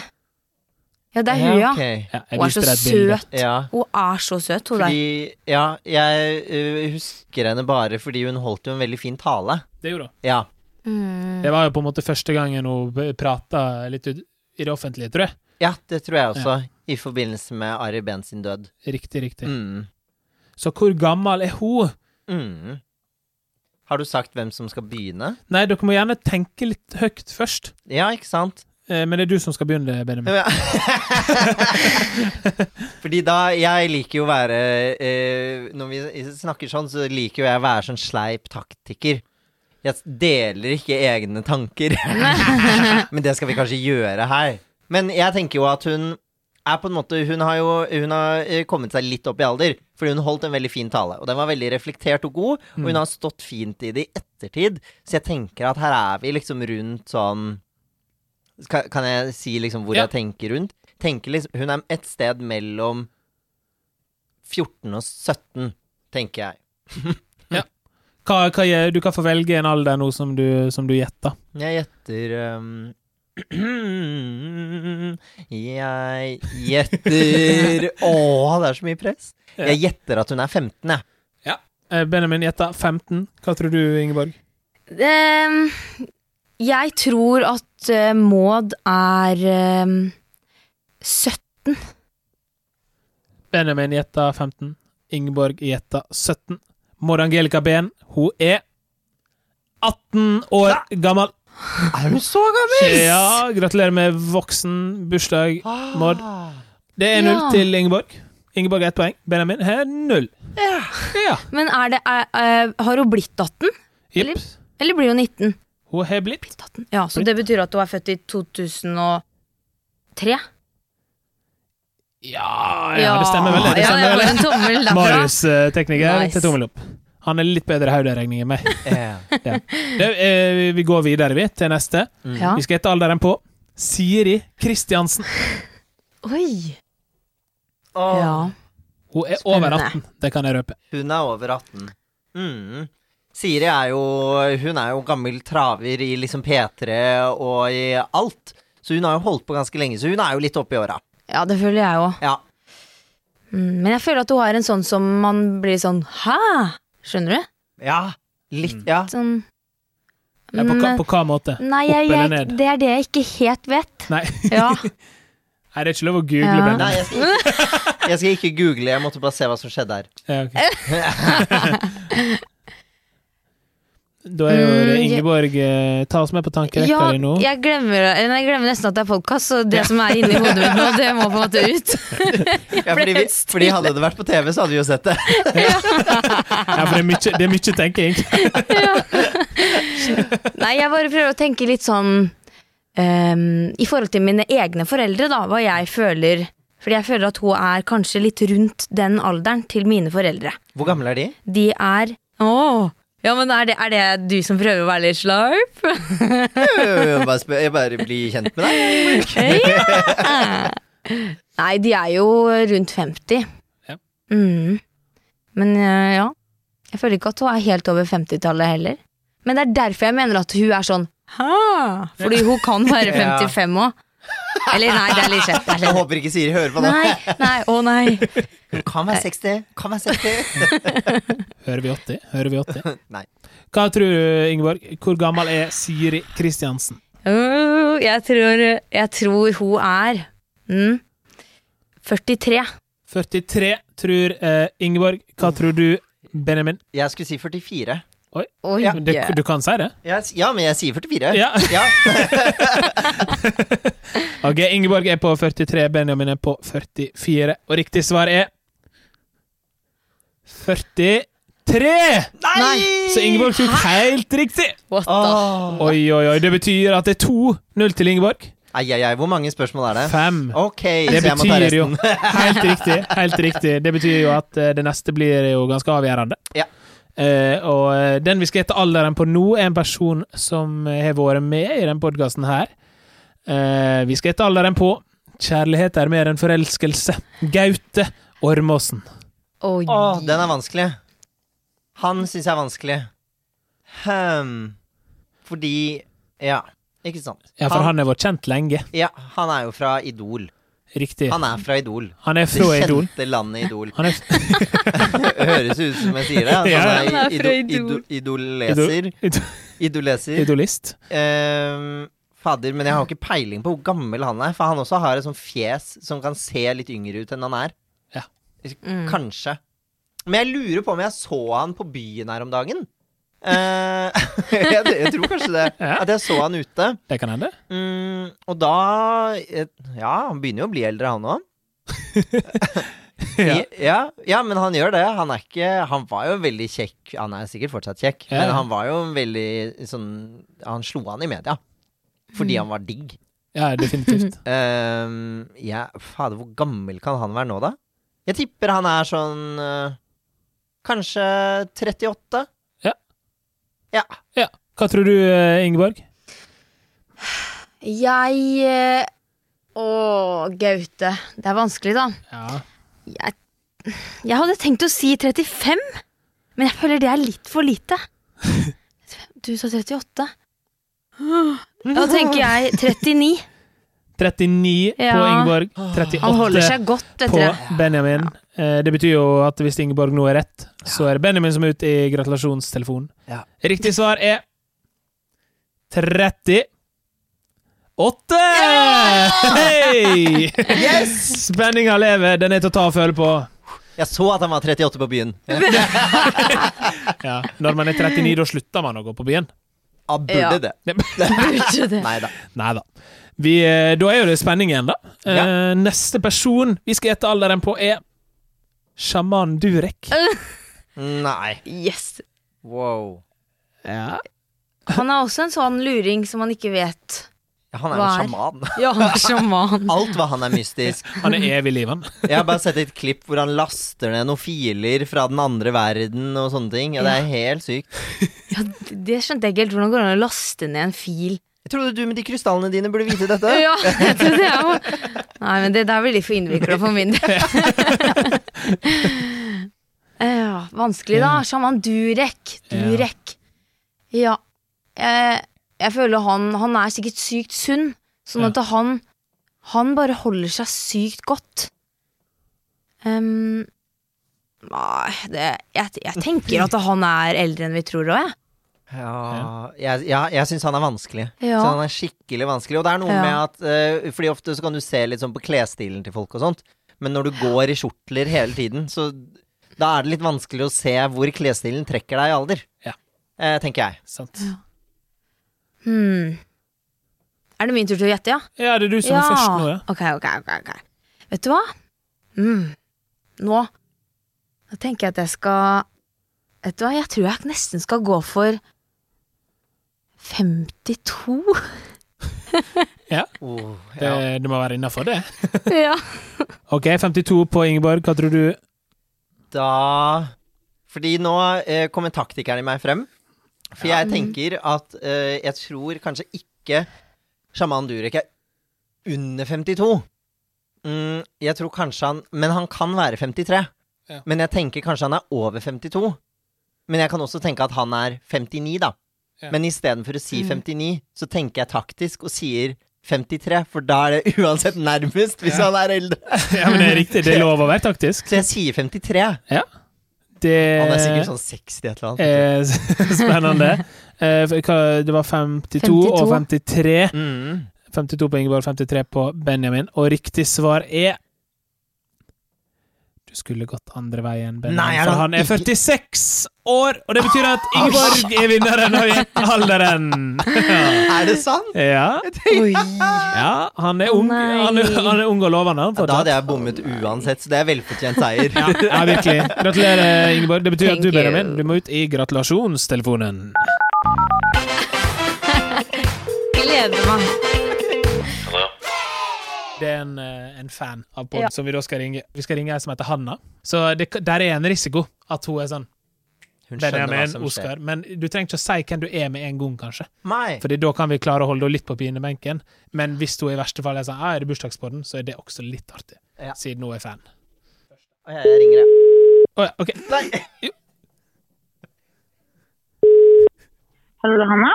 Ja, det er hun, ja. Okay. Ja, Hun er så søt. Ja. Hun er så søt, hun der. Fordi Ja, jeg øh, husker henne bare fordi hun holdt jo en veldig fin tale. Det gjorde hun. Ja. Mm. Det var jo på en måte første gangen hun prata litt ut i det offentlige, tror jeg. Ja, det tror jeg også. I forbindelse med Ari Behn sin død. Riktig, riktig. Mm. Så hvor gammel er hun? Mm. Har du sagt hvem som skal begynne? Nei, dere må gjerne tenke litt høyt først. Ja, ikke sant? Eh, Men det er du som skal begynne, Benjamin. Ja. Fordi da Jeg liker jo å være eh, Når vi snakker sånn, så liker jo jeg å være sånn sleip taktiker. Jeg deler ikke egne tanker. Men det skal vi kanskje gjøre her. Men jeg tenker jo at hun er på en måte Hun har jo hun har eh, kommet seg litt opp i alder. Fordi hun holdt en veldig fin tale. Og den var veldig reflektert og god. Og hun har stått fint i det i ettertid. Så jeg tenker at her er vi liksom rundt sånn Kan, jeg si liksom hvor Ja. jeg tenker rundt? Tenker liksom, hun er et sted mellom 14 og 17, tenker jeg. Hva, hva, du kan få velge en alder nå som du, som du gjetter. Jeg gjetter um, Jeg gjetter Å, det er så mye press. Jeg gjetter at hun er 15, jeg. Ja. Benjamin gjetta 15. Hva tror du, Ingeborg? Um, jeg tror at eh, Maud er um, 17. Benjamin gjetta 15. Ingeborg gjetta 17. Maud Angelica Behn, hun er 18 år gammel. Er hun så gammel? Ja, gratulerer med voksen bursdag, Maud. Det er null Ja. til Ingeborg. Ingeborg har ett poeng. Benjamin har null. Ja. Men er det, er, er, har hun blitt 18? Jepp. Eller blir hun 19? Hun har blitt 18. Ja, Så det betyr at hun er født i 2003? Ja, ja, det stemmer vel. Det, det stemmer vel. får en tommel derfra. Marius, eh, tekniker, Nice. til tommel opp. Han er litt bedre i hoderegning enn meg. Ja. Det, eh, vi går videre, vi, til neste. Ja. Vi skal hete alderen på Siri Kristiansen. Oi. Oh. Ja. Hun er over 18, det kan jeg røpe. Hun er over 18. Mm. Siri er jo Hun er jo gammel traver i liksom P3 og i alt. Så hun har jo holdt på ganske lenge, så hun er jo litt oppi i åra. ja, det føler jeg òg. Ja. Mm, men jeg føler at hun har en sånn som man blir sånn Hæ? Skjønner du? ja. Litt, ja. Sånn Ja, på, hva- på hva måte? Nei, jeg, Opp eller ned? det er det jeg ikke helt vet. Nei. Ja. Nei, det er ikke lov å google, Ja. Benjamin. Nei, jeg skal, jeg skal ikke google, jeg måtte bare se hva som skjedde her. Ja, ok. Da er jo Mm, ja. Ingeborg eh, Ta oss med på tankerekka Ja, di nå. jeg glemmer, jeg glemmer nesten at det er podkast, så det som er inni hodet mitt nå, det må på en måte ut. Ja, fordi, vi, fordi hadde det vært på TV, så hadde vi jo sett det. Ja, for det er mye, det er mye tenking. Nei, jeg bare prøver å tenke litt sånn Um, I forhold til mine egne foreldre, da, hva jeg føler Fordi jeg føler at hun er kanskje litt rundt den alderen til mine foreldre. Hvor gamle er de? De er Å! Ja, men er det, er det du som prøver å være litt slarp? Jeg bare, spør, jeg bare blir kjent med deg. Ja. Nei, de er jo rundt 50. Ja. Mm. Men eh, ja. Jeg føler ikke at hun er helt over 50-tallet heller. Men det er derfor jeg mener at hun er sånn ha! Fordi hun kan være 55 òg. Eller nei, det er litt kjent. Jeg håper ikke Siri hører på det. Nei, nei, å nei. Kan være 60. Kan være 60. Hører vi 80? Hører vi 80? Nei. Hva tror du, Ingeborg? Hvor gammel er Siri Kristiansen? Øh, jeg, tror, jeg tror hun er mm, 43. 43 tror uh, Ingeborg. Hva tror du, Benjamin? Jeg skulle si 44. Oi, Ja, Du, du kan si det? Yes, ja, men jeg sier 44. Ja. Ja. Ok, Ingeborg er på 43, Benjamin er på 44. Og riktig svar er 43! Nei! Så Ingeborg tok helt riktig! What the Åh. Oi, oi, oi. Det betyr at det er 2-0 til Ingeborg. Ai, ai, ai. Hvor mange spørsmål er det? Fem. Ok, Det så jeg må ta betyr jo. Helt riktig. Helt riktig. Det betyr jo at eh, det neste blir jo ganske avgjørende. Ja. Uh, og eh, den vi skal gjette alderen på nå, er en person som har vært med i den podkasten her. Eh, vi skal gjette alderen på Kjærlighet er mer enn forelskelse. Gaute Ormåsen. Oi. Åh, den er vanskelig. Han syns jeg er vanskelig. Hmm. Fordi Ja, ikke sant. Ja, for han har vært kjent lenge. Ja, han er jo fra Idol. Riktig. Han er fra Idol. Han er Det fra Idol. kjente landet Idol. Han er Høres ut som jeg sier det. at Ja. Han Han er er fra idol, Idol. idol, idoleser. Idol- Idoleser. Idolist. Um, fader, men jeg har ikke peiling på hvor gammel han er. For han også har et sånt fjes som kan se litt yngre ut enn han er. Mm. Kanskje. Men jeg lurer på om jeg så han på byen her om dagen. Uh, jeg, jeg tror kanskje det. Ja. At jeg så han ute. Det kan hende. Mm, og da Ja, han begynner jo å bli eldre, han òg. Ja. Ja, ja, men han gjør det. Han er ikke Han var jo veldig kjekk. Han er sikkert fortsatt kjekk, Ja, men han var jo veldig sånn Han slo an i media fordi han var digg. ja, definitivt. uh, ja, fader, hvor gammel kan han være nå, da? Jeg tipper han er sånn eh, Kanskje 38? Ja. Ja. Ja. Hva tror du, eh, Ingeborg? Jeg eh, Å, Gaute. Det er vanskelig, da. Ja. Jeg, jeg hadde tenkt å si 35, men jeg føler det er litt for lite. Du sa 38. Da tenker jeg 39. 39 på Ingeborg. 38 Han holder seg godt på det. Benjamin. Ja. Det betyr jo at hvis Ingeborg nå er rett, så er det Benjamin som er ute i gratulasjonstelefonen. Ja. Riktig svar er 38! Yes! Spenninga lever. Den er til å ta og føle på. Jeg så at han var 38 på byen. Ja. Når man er 39, da slutter man å gå på byen. Ja. det. Burde det. Nei da. Vi, eh, da er jo det spenning igjen, da. Eh, Ja. Neste person vi skal gjette alderen på, er sjaman Durek. Nei. Yes. Wow. Ja. Han er også en sånn luring som man ikke vet. Ja, han er Hva jo er? sjaman. Ja, han er sjaman. Alt hva han er mystisk. Han er evig liv, han. Jeg har bare sett et klipp hvor han laster ned noen filer fra den andre verden og sånne ting. Ja, det er helt sykt. Ja, det skjønte jeg ikke helt. Hvordan går det an å laste ned en fil? Jeg trodde du med de krystallene dine burde vite dette. Ja, jeg trodde jeg òg. Nei, men det der blir litt for innvikla for min del. Ja, vanskelig, da. Sjaman Durek. Durek. Ja. Jeg, jeg føler han Han er sikkert sykt sunn, sånn at han Han bare holder seg sykt godt. Um, nei, det jeg, jeg tenker at han er eldre enn vi tror òg, jeg. Ja, jeg, ja, jeg syns han er vanskelig. Ja. Så han er skikkelig vanskelig. Og det er noe Ja. med at uh, Fordi ofte så kan du se litt sånn på klesstilen til folk og sånt, men når du går i skjortler hele tiden, så da er det litt vanskelig å se hvor klesstilen trekker deg i alder. Ja. Uh, tenker jeg. Sant. Hmm. Er det min tur til å gjette, ja? Ja, det er du som er først nå, ja. Ok, ok, ok, ok. Vet du hva? Mm. Nå Nå tenker jeg at jeg skal Vet du hva, jeg tror jeg nesten skal gå for 52. Oh, ja. det må være innafor, det. ja. Ok, 52 på Ingeborg. Hva tror du? Da Fordi nå eh, kommer taktikeren i meg frem. For jeg tenker at eh, jeg tror kanskje ikke sjaman Durek er under 52. Mm, jeg tror kanskje han Men han kan være 53. Ja. Men jeg tenker kanskje han er over 52. Men jeg kan også tenke at han er 59, da. Ja. Men istedenfor å si Mm. 59, så tenker jeg taktisk og sier 53, for da er det uansett nærmest hvis Ja. han er eldre. Ja, men det er riktig. Det er lov å være taktisk. Så jeg sier 53. Det Han er sikkert sånn 60 et eller annet. er spennende. Eh, Det var 52, og 53. Mm. 52 på Ingeborg, 53 på Benjamin. Og riktig svar er skulle gått andre veien, Benjamin. Nei, for han han er ikke- 46 år! Og det betyr at Ingeborg er vinneren av gjettalderen. Er det sant? Ja. Ja, han er ung, han er, han er ung og lovende. Ja, da hadde jeg bommet uansett, så det er velfortjent seier. Ja, ja, virkelig. Gratulerer, Ingeborg. Det betyr at du, Thank. Benjamin, du må ut i gratulasjonstelefonen. Gleder meg. Det er en, eh, en fan av pod Ja. som vi da skal ringe. Vi skal ringe ei som heter Hanna. Så det, der er en risiko at hun er sånn Hun skjønner hva Benjamin, som skjer. Oskar. Men du trenger ikke å si hvem du er med en gang, kanskje. Nei. Fordi da kan vi klare å holde henne litt på pinebenken. Men hvis hun i verste fall er sånn ah, er det bursdagspodden, så er det også litt artig. Ja. Siden hun er fan. Å, Jeg jeg ringer, jeg. Å ja, ok. Nei. Hallo, det er Hanna.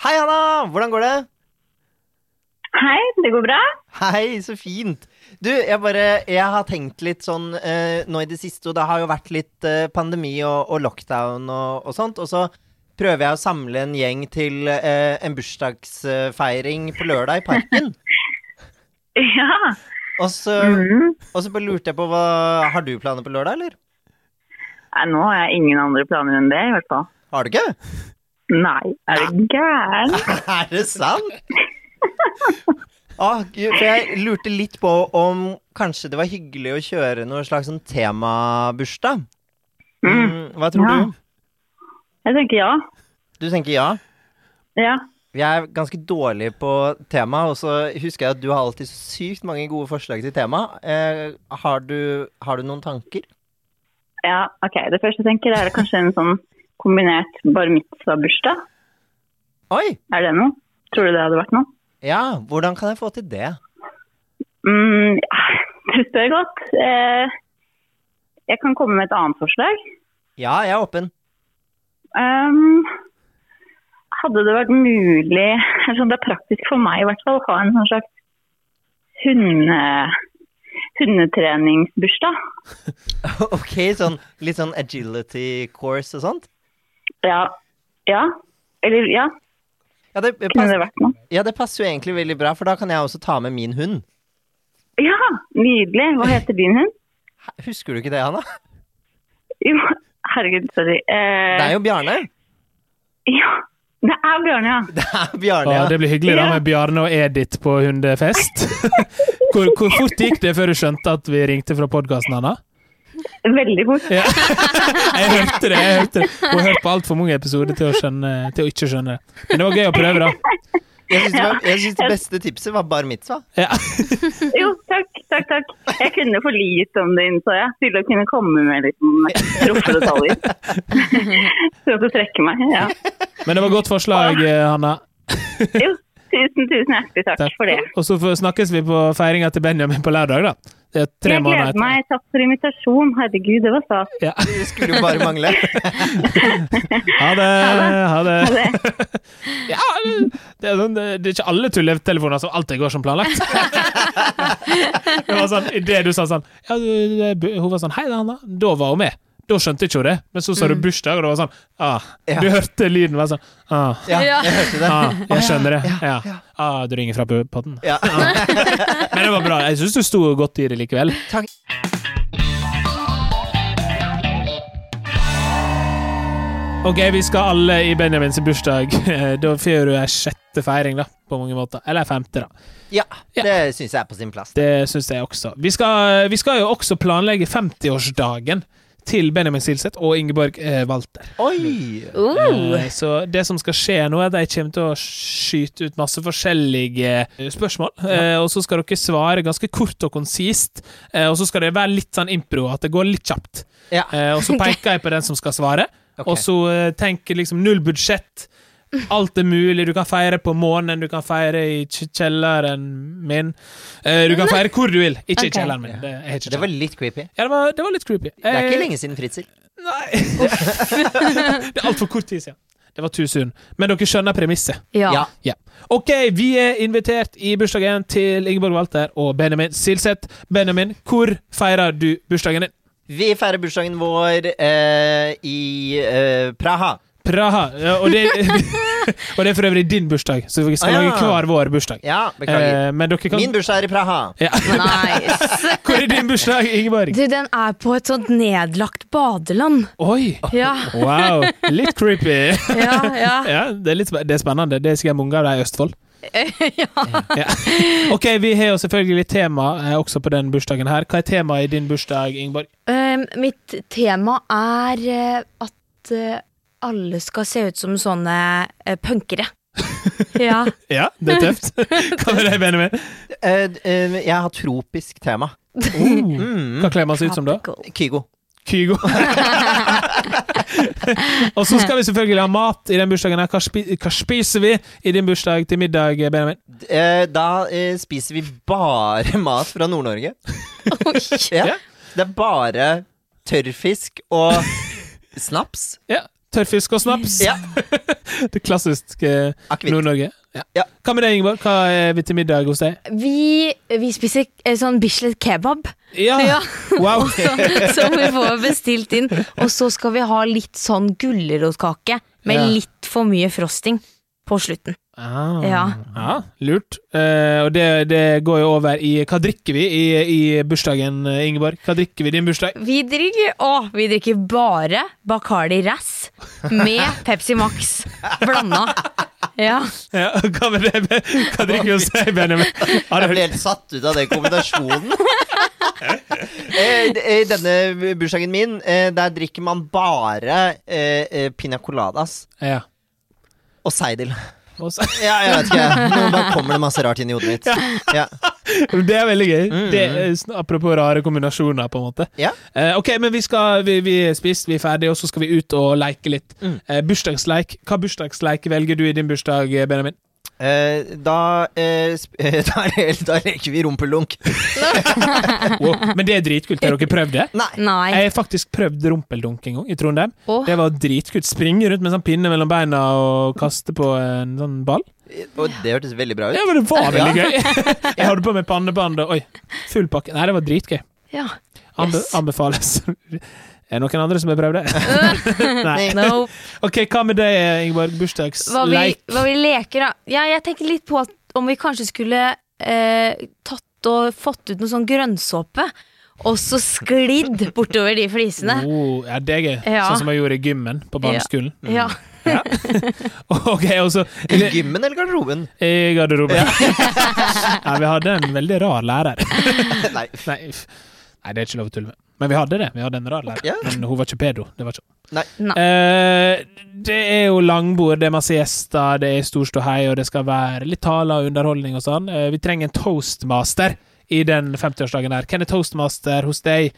Hei, Hanna! Hvordan går det? Hei, det går bra? Hei, så fint. Du, jeg bare Jeg har tenkt litt sånn eh, nå i det siste, og det har jo vært litt eh, pandemi og, og lockdown og, og sånt, og så prøver jeg å samle en gjeng til eh, en bursdagsfeiring på lørdag i parken. Ja. Og så, mm. og så bare lurte jeg på hva Har du planer på lørdag, eller? Nei, nå har jeg ingen andre planer enn det, i hvert fall. Har du ikke? Nei, er du gæren? Er det sant? Ah, for jeg lurte litt på om kanskje det var hyggelig å kjøre noe slags sånn temabursdag. Mm, hva tror Ja. du? Jeg tenker ja. Du tenker ja? Ja. Vi er ganske dårlige på tema, og så husker jeg at du har alltid sykt mange gode forslag til tema. Eh, har, du, har du noen tanker? ja, ok. Det første jeg tenker er kanskje en sånn kombinert bar mitzvah-bursdag. Oi! Er det noe? Tror du det hadde vært noe? Ja, hvordan kan jeg få til det? Mm, du spør godt. Eh, jeg kan komme med et annet forslag. Ja, jeg er åpen. Um, hadde det vært mulig, sånn, det er praktisk for meg i hvert fall, å ha en sånn slags hunde, hundetreningsbursdag. ok, sånn litt sånn agility course og sånt? Ja. Ja. Eller ja, Ja det, kunne pass, det ja, det passer jo egentlig veldig bra, for da kan jeg også ta med min hund. Ja, nydelig. Hva heter din hund? Husker du ikke det, Hanna? Jo, herregud, sorry. Eh, Det er jo Bjarne. Ja, det er Bjarne, ja. Det er Bjarne, Å, ja. det blir hyggelig da med Bjarne og Edith på hundefest. hvor, hvor fort gikk det før du skjønte at vi ringte fra podkasten, Anna? Veldig fort. Ja. jeg hørte det. jeg hørte det Hun har hørt på altfor mange episoder til å, skjønne, til å ikke skjønne det. Men det var gøy å prøve, da. Jeg syns det, det beste tipset var bar mitzvah. Ja. Jo, takk, takk, takk. Jeg kunne for lite om det, innså jeg, til å kunne komme med litt proffe detaljer. Så å trekke meg, ja. Men det var godt forslag, eh, Hanna. Jo, tusen, tusen hjertelig takk, Takk. for det. Og så snakkes vi på feiringa til Benjamin på lørdag, da. Det er tre Jeg gleder meg. Takk for invitasjon. Herregud, det var stas. Ja. Det skulle jo bare mangle. Ha det! Ha det. Ha det. Ja, det er, sånn, det er ikke alle tulletelefoner som alltid går som planlagt. Det var sånn, Idet du sa sånn ja, Hun var sånn 'Hei, Anna.' Da var hun med. Da skjønte ikke hun det. Men så sa du bursdag, og det var sånn ah, Ja. Du hørte lyden var sånn ah, Ja, Ja. jeg hørte det. ah, Jeg skjønner det. Ja, Ja. ja. Ah, du ringer fra podden. Ja. Men det var bra. Jeg syns du sto godt i det likevel. Takk. Ok, vi skal alle i Benjamins bursdag. Da får du ei sjette feiring, da, på mange måter. Eller ei femte, da. Ja, Ja. det syns jeg er på sin plass. Det syns jeg også. Vi skal, vi skal jo også planlegge 50-årsdagen til Benjamin Silseth og Ingeborg eh, Walter. Oi! Uh. Eh, så det som skal skje nå, er at de kommer til å skyte ut masse forskjellige eh, spørsmål. Eh, og så skal dere svare ganske kort og konsist. Eh, og så skal det være litt sånn impro, at det går litt kjapt. Ja. Eh, og så peker jeg på den som skal svare. okay. Og så eh, tenk liksom null budsjett. Alt er mulig. Du kan feire på månen, du kan feire i kjelleren min. Eh, du kan feire hvor du vil, ikke i kjelleren min. Det, er ikke Det var litt creepy. ja, det, var, det var litt creepy. Det er Eh, ikke lenge siden Fritzel. Nei. det er altfor kort tid siden. Det var too soon. Men dere skjønner premisset. Ja. Ja. Ja. Ok, vi er invitert i bursdagen til Ingeborg Walter og Benjamin Silseth. Benjamin, hvor feirer du bursdagen din? Vi feirer bursdagen vår eh, i eh, Praha. Praha. Ja, og, det, og det er for øvrig din bursdag, så vi skal Ah, ja. lage hver vår bursdag. Ja, beklager. Eh, men dere kan Min bursdag er i Praha. ja. Nice. Hvor er din bursdag, Ingeborg? Du, den er på et sånt nedlagt badeland. Oi! Ja, Wow, litt creepy. ja, ja. Ja, det er, litt, det er spennende. Det er sikkert mange av dem i Østfold. Ja. Ok, vi har jo selvfølgelig tema eh, også på den bursdagen her. Hva er temaet i din bursdag, Ingeborg? Um, mitt tema er eh, at eh, alle skal se ut som sånne uh, punkere. Ja. Ja, det er tøft. Hva med deg, Benjamin? Uh, uh, jeg har tropisk tema. Oh. Mm. Hva kler man seg ut som da? Kygo. Kygo. Og så skal vi selvfølgelig ha mat i den bursdagen. her. Hva, spi hva spiser vi i din bursdag til middag, Benjamin? Eh, da spiser vi bare mat fra Nord-Norge. Ja. Ja. Det er bare tørrfisk og snaps. Ja, Tørrfisk og snaps. Ja. Det klassiske Nord-Norge. Ja. Ja. Hva med deg, Ingeborg? Hva er vi til middag hos deg? Vi, vi spiser eh, sånn Bislett kebab. Ja! Ja. Wow! Som, som vi får bestilt inn. Og så skal vi ha litt sånn gulrotkake med Ja. litt for mye frosting på slutten. Ah. Ja. Ja, lurt. Uh, og det, det går jo over i Hva drikker vi i, i bursdagen, Ingeborg? Hva drikker vi i din bursdag? Vi drikker Å, vi drikker bare Bacardi Razz. med Pepsi Max blanda. Ja. Ja, hva med det? Hva drikker vi hos deg, Benjamin? Jeg du ble helt satt ut av den kombinasjonen. Eh, I denne bursdagen min, eh, der drikker man bare eh, eh, pina coladas Ja. og seidel. Og så- Ja, jeg vet ikke. Bare kommer det masse rart inn i hodet mitt. Ja. Det er veldig gøy. Mm. Det apropos rare kombinasjoner, på en måte. Ja. Eh, ok, men vi, skal, vi, vi er spist, vi er ferdige, og så skal vi ut og leke litt. Mm. Eh, bursdagsleik. Hva bursdagsleik velger du i din bursdag, Benjamin? Eh, da, eh, da, da leker vi rumpeldunk. Wow. Men det er dritkult. Har dere prøvd det? Nei. Nei. Jeg har faktisk prøvd rumpeldunk en gang i Trondheim. Oh. Det var dritkult. Springe rundt med en sånn pinne mellom beina og kaste på en sånn ball. Og det hørtes veldig bra ut. Ja, men det var veldig gøy. Jeg hadde på meg pannebånd og oi, full pakke. Nei, det var dritgøy. Ja. Anbe Anbefales. Er det noen andre som har prøvd det? Nei. No. Ok, hva med deg, Ingeborg? Hva Bursdagsleik? hva vi leker, da. Ja, jeg tenker litt på at om vi kanskje skulle eh, tatt og fått ut noe sånn grønnsåpe, og så sklidd bortover de flisene. Oh, ja, det er gøy. Ja. Sånn som jeg gjorde i gymmen på barneskolen. Ja. Ok, og så I gymmen eller garderoben? I garderoben. Ja, vi hadde en veldig rar lærer. Nei. Nei. Nei, det er ikke lov å tulle med. Men vi hadde det. Vi hadde en rar lærer. Ja. Men hun var ikke pedo. Det var ikke Nei. Nei. Eh, det er jo langbord, det er masse gjester, det er stor ståhei, og det skal være litt taler og underholdning og sånn. Eh, vi trenger en toastmaster i den 50-årsdagen her. Hvem er toastmaster hos deg,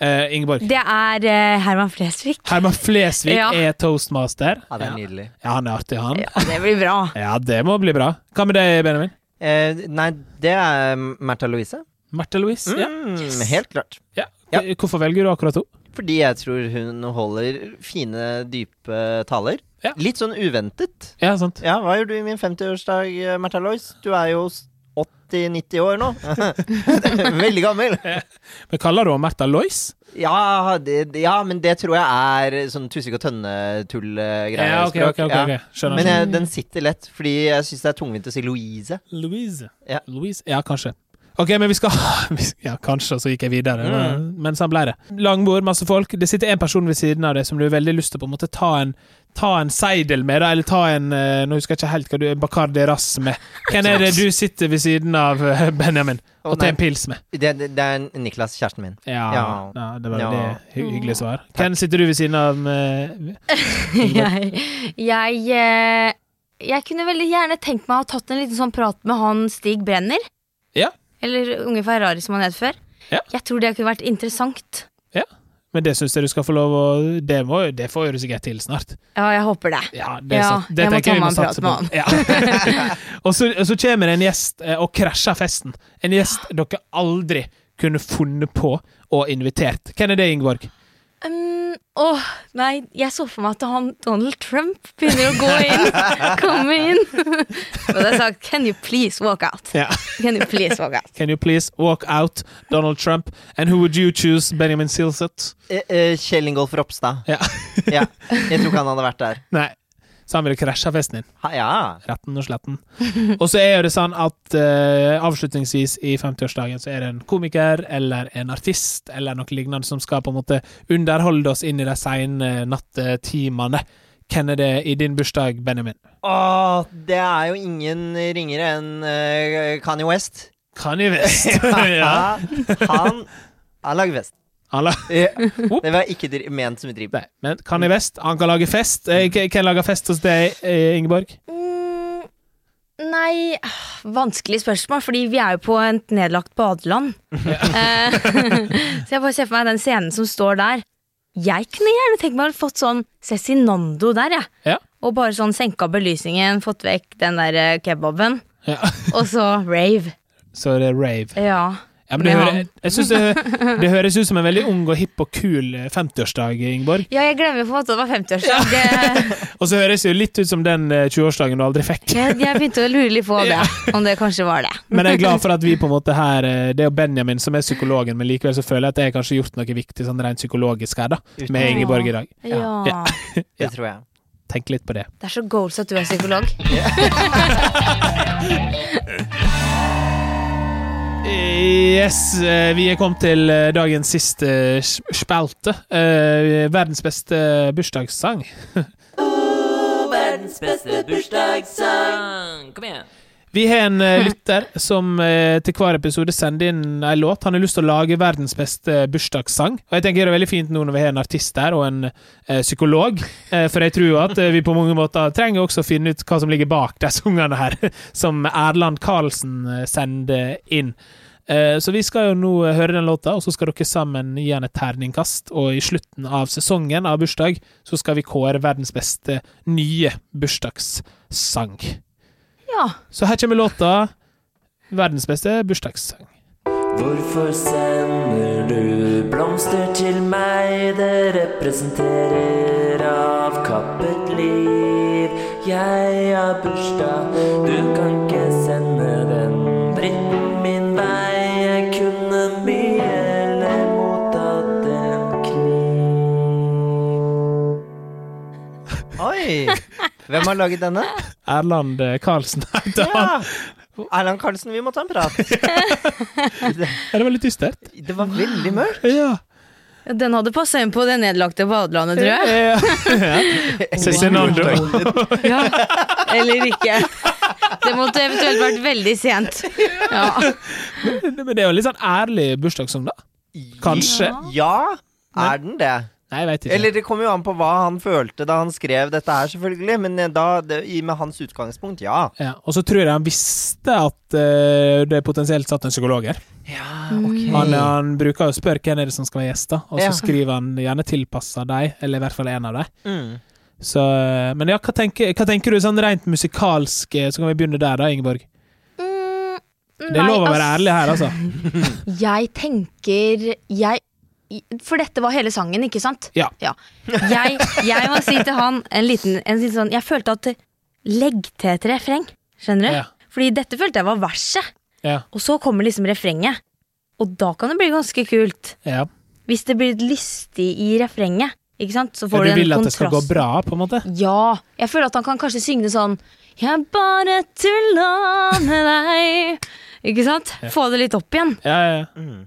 eh, Ingeborg? Det er eh, Herman Flesvig. Herman Flesvig Ja. er toastmaster. Ja, det er nydelig. ja, han er artig, han. Ja, det blir bra. Ja, det må bli bra. Hva med deg, Benjamin? Eh, nei, det er Märtha Louise. Märtha Louise? Ja. yes. Helt klart. ja. Ja. Hvorfor velger du akkurat henne? Fordi jeg tror hun holder fine, dype taler. Ja. Litt sånn uventet. Ja, sant. Ja, hva gjør du i min 50-årsdag, eh, Märtha Louise? Du er jo 80-90 år nå. Veldig gammel. Men kaller du henne Märtha Lois? Ja, det, ja, men det tror jeg er sånn tussig og Tønne-tull-greier. Ja, ok, ok, ok, ok. Men jeg, den sitter lett, fordi jeg syns det er tungvint å si Louise. Louise. Ja. Louise. Ja, kanskje. Ok, men vi skal Ja, kanskje, og så gikk jeg videre. Mm. Men sånn ble det. Langbord, masse folk. Det sitter en person ved siden av deg som du har veldig lyst til å på en måte ta en Ta en seidel med, da, eller ta en eh, Nå husker jeg ikke helt hva du Bacardi Rass med. Hvem er det du sitter ved siden av eh, Benjamin Å, oh, tar en pils med? Det, det, det er Niklas, kjæresten min. Ja, ja. Ja. det var Ja. veldig hy hyggelig svar. Hvem sitter du ved siden av? Med? jeg, jeg, eh, jeg kunne veldig gjerne tenkt meg å ha tatt en liten sånn prat med han Stig Brenner. Ja. Eller Unge Ferrari, som han het før. Ja. Jeg tror det kunne vært interessant. Ja, Men det syns jeg du skal få lov å Det, må, det får du sikkert til snart. Ja, jeg håper det. Ja, det, Ja, det jeg må ta meg en prat med han. Ja. og, så, og så kommer det en gjest eh, og krasjer festen. En gjest dere aldri kunne funnet på og invitert. Hvem er det, Ingeborg? Um, åh, nei, jeg så for meg at han Donald Trump begynner å gå inn. Komme inn. Og da sa can you please walk out? Ja. Can you please walk out? Can you please walk out, Donald Trump? And who would you choose, Benjamin Silseth? Eh, eh, Kjell Ingolf Ropstad. Ja. ja. Jeg tror ikke han hadde vært der. Nei. Så han ville krasja festen din. Ha, ja. Retten og sletten. Og så er det sånn at uh, avslutningsvis i 50-årsdagen så er det en komiker eller en artist eller noe lignende som skal på en måte underholde oss inn i de sene nattetimene. Hvem er det i din bursdag, Benjamin? Åh, det er jo ingen ringere enn uh, Kanye West. Kanye West. ja. Han, har lagd fest. Ja. Det var ikke ment som et driv. Nei, men Kanye West, han kan lage fest. Eh, Hvem hvem lager fest hos deg, eh, Ingeborg? Mm, nei ah, Vanskelig spørsmål, fordi vi er jo på et nedlagt badeland. Ja. så jeg bare ser for meg den scenen som står der. Jeg kunne gjerne tenkt meg å ha fått sånn Cezinando der, jeg. Ja. Og bare sånn senka belysningen, fått vekk den der eh, kebaben. Ja. Og så rave. Så er det rave. Ja. Ja, men det, hører, jeg synes det, det høres ut som en veldig ung og hipp og kul eh, 50-årsdag, Ingeborg. ja, jeg glemmer på en måte at det var 50-årsdag. Det- Og så høres det jo litt ut som den eh, 20-årsdagen du aldri fikk. Jeg, jeg begynte å lure litt på det, om det kanskje var det. Men jeg er glad for at vi på en måte her eh, Det er jo Benjamin som er psykologen, men likevel så føler jeg at jeg har kanskje gjort noe viktig sånn rent psykologisk her, da. Med Ingeborg i dag. Ja. Ja. Det tror jeg. Tenk litt på det. Det er så goals at du er psykolog. Yes, eh, vi er kommet til eh, dagens siste spalte. Eh, verdens beste bursdagssang. Verdens beste bursdagssang. Kom igjen. Vi har en eh, lytter som eh, til hver episode sender inn en låt. Han har lyst til å lage verdens beste bursdagssang. Og jeg tenker det er veldig fint nå når vi har en artist der, og en eh, psykolog. Eh, for jeg tror jo at eh, vi på mange måter trenger også å finne ut hva som ligger bak de sangene her, som Erland Karlsen eh, sender inn. Eh, Så vi skal jo nå eh, høre den låta, og så skal dere sammen gi den et terningkast. Og i slutten av sesongen av bursdag så skal vi kåre verdens beste nye bursdagssang. Ja. Så her kommer låta 'Verdens beste bursdagssang'. Hvorfor sender du blomster til meg? Det representerer avkappet liv. Jeg har bursdag, du kan ikke sende den dritten min vei. Jeg kunne mye heller mottatt en kniv. Oi! Hvem har laget denne? Erland eh, Karlsen. Ja! Erland Karlsen, vi må ta en prat. Det, Ja, det var litt dystert. det var veldig mørkt. Ja. Den hadde passa inn på det nedlagte badelandet, tror jeg. Ja. Cezinando. Ja. Eller ikke. Det måtte eventuelt vært veldig sent. Ja. Men det er jo litt sånn ærlig bursdagssang, da. Kanskje. Ja, er den det? Nei, jeg vet ikke. Eller det kommer jo an på hva han følte da han skrev dette her, selvfølgelig. Men eh, da, det, i- med hans utgangspunkt, ja. Ja, og så tror jeg han visste at uh, det potensielt satt en psykolog her. Ja, Han, han bruker jo å spørre hvem er det som skal være gjester, og så Ja. skriver han gjerne tilpassa deg, eller i hvert fall en av dem. Mm. Så, eh, men ja, hva tenker, hva tenker du sånn rent musikalsk? Så kan vi begynne der, da, Ingeborg. Mm, Det er lov å være ærlig her, altså. Jeg tenker jeg For dette var hele sangen, ikke sant? Ja. Jeg, jeg må si til han en liten, en liten sånn Jeg følte at Legg til et refreng. Skjønner du? Ja. Fordi dette følte jeg var verset. Ja. Og så kommer liksom refrenget. Og da kan det bli ganske kult. ja. Hvis det blir lystig i refrenget. Ikke sant? Så får du du vil at det skal gå bra, på en måte? Ja. Jeg føler at han kan kanskje synge det sånn Jeg bare tulla med deg. Ikke sant? Få det litt opp igjen. Ja, ja, ja. Mm.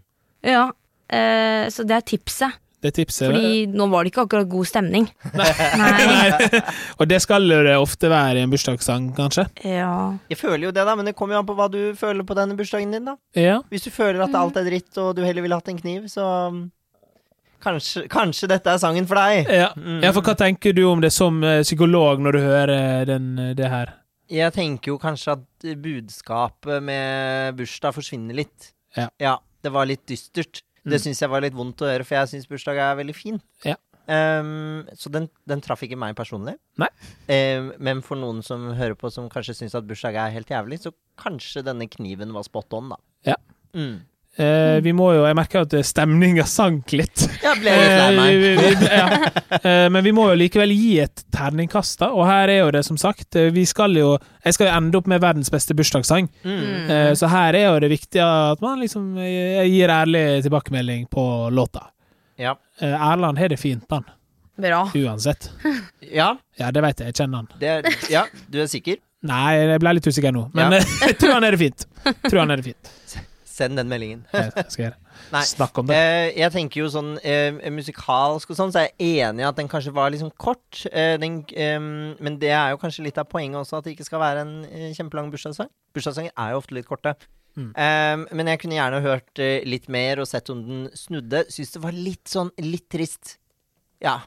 Ja. Eh, så det er tipset. Det tipset. Fordi nå var det ikke akkurat god stemning. Nei. Nei. Og det skal det ofte være i en bursdagssang, kanskje? Ja. Jeg føler jo det, da, men det kommer jo an på hva du føler på denne bursdagen din, da. Ja. Hvis du føler at alt er dritt, og du heller ville hatt en kniv, så um, kanskje, kanskje dette er sangen for deg. Ja. Mm. ja, for hva tenker du om det som eh, psykolog når du hører den, eh, det her? Jeg tenker jo kanskje at eh, budskapet med bursdag forsvinner litt. Ja. det var litt dystert. Det Mm. syns jeg var litt vondt å høre, for jeg syns bursdag er veldig fin. Ja. Um, så den, den traff ikke meg personlig. Ehm, men for noen som hører på, som kanskje syns at bursdag er helt jævlig, så kanskje denne kniven var spot on, da. Ja. Mm. Eh, vi må jo Jeg merker at stemninga sank litt. Jeg ble litt lei Eh, meg. vi- ja. uh, Men vi må jo likevel gi et terningkast, da. Og her er jo det, som sagt eh, Vi skal jo Jeg skal jo ende opp med verdens beste bursdagssang. Mm. Uh, Så her er jo det viktig at man liksom eh, gir ærlig tilbakemelding på låta. Ja. Eh, Erland har det fint, han. Bra. Uansett. ja, Ja, det veit jeg. Jeg kjenner han. det ja, du er sikker? Nei, jeg ble litt usikker nå, men Ja. eh, jeg tror han er det fint. Tror han er det fint. Send den meldingen. Snakk om det. Eh, jeg tenker jo sånn eh, musikalsk og sånn, så er jeg enig i at den kanskje var liksom kort. Eh, den, eh, men det er jo kanskje litt av poenget også, at det ikke skal være en eh, kjempelang bursdagssang. Bursdagssanger er jo ofte litt korte. Mm. Eh, men jeg kunne gjerne hørt eh, litt mer og sett om den snudde. Syns det var litt sånn litt trist. Ja.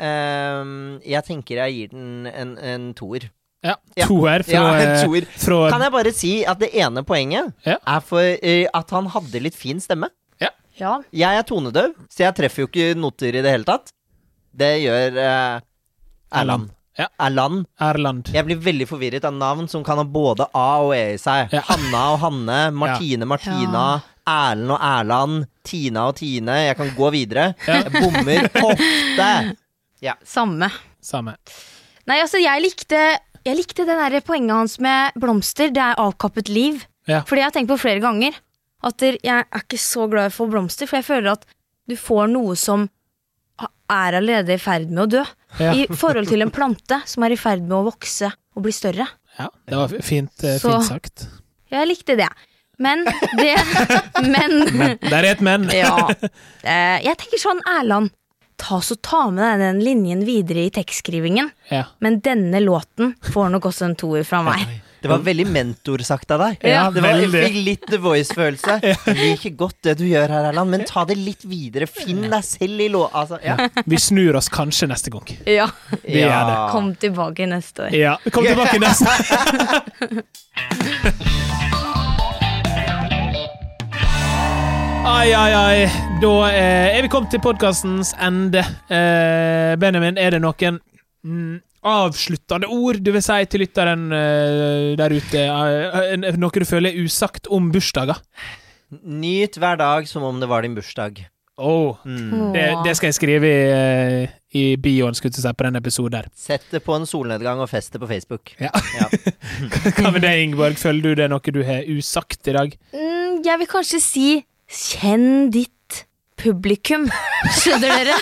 Eh, jeg tenker jeg gir den en, en toer. Ja. ja. Toer fra, Ja, eh, toer. fra Kan jeg bare si at det ene poenget Ja. er for eh, at han hadde litt fin stemme. Ja. Jeg er tonedøv, så jeg treffer jo ikke noter i det hele tatt. Det gjør uh, Erland. Ja. Erland. Erland. Jeg blir veldig forvirret av navn som kan ha både A og E i seg. Ja. Hanna og Hanne, Martine Martina, Erlend og Erland, Tina og Tine. Jeg kan gå videre. Ja. Jeg bommer ofte. Samme. Samme. Nei, altså, jeg likte, jeg likte det der poenget hans med blomster. Det er avkappet liv. Ja. Fordi jeg har tenkt på flere ganger at jeg er ikke så glad i å få blomster, for jeg føler at du får noe som er allerede i ferd med å dø. Ja. I forhold til en plante som er i ferd med å vokse og bli større. ja. Det var fint, eh, Så- fint sagt. Jeg likte det. Men det Men, Men Det er et men. Ja. Eh, jeg tenker sånn, Erland. Ta så Ta med deg den linjen videre i tekstskrivingen. Ja. Men denne låten får nok også en toer fra meg. Det var veldig mentorsagt av deg. Ja, det var, jeg veldig. fikk litt The Voice-følelse. Jeg liker godt det du gjør her, Erland, men ta det litt videre. Finn deg selv i lå... Altså, ja. Vi snur oss kanskje neste gang. Ja. Vi ja. Kom tilbake neste år. Ja, Kom tilbake neste Ai, ai, ai. Da eh, er vi kommet til podkastens ende. Eh, Benjamin, er det noen mm, avsluttende ord du vil si til lytteren eh, der ute? Eh, noe du føler er usagt om bursdager? Nyt hver dag som om det var din bursdag. Oh, Mm. det, det skal jeg skrive i, i bioen skulle jeg si, på den episoden der. Sett det på en solnedgang og fest det på Facebook. Ja. Ja. Hva med deg, Ingeborg? Føler du det er noe du har usagt i dag? Mm, jeg vil kanskje si kjenn ditt publikum. Skjønner dere?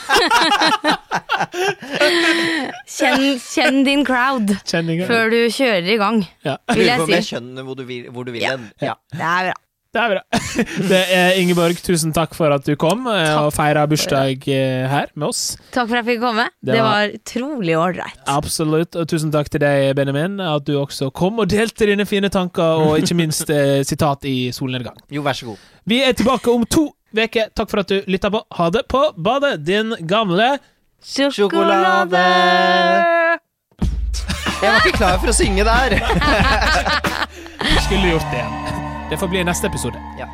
kjenn, kjenn din crowd Kjenninger? før du kjører i gang, Ja. vil jeg si. skjønner hvor du vil, hvor du vil Ja. Ja. Det er bra. Det er bra. Det er Ingeborg, tusen takk for at du kom takk og feira bursdag eh, her med oss. Takk for at jeg fikk komme. Det Det var- var utrolig ålreit. Absolutt. Og tusen takk til deg, Benjamin, at du også kom og delte dine fine tanker, og ikke minst eh, sitat i solnedgang. Jo, vær så god. Vi er tilbake om to uker. Takk for at du lytta på. Ha det på badet, din gamle Sjokolade! Jeg var ikke klar for å synge der. Skulle gjort det igjen. Det får bli neste episode. Ja.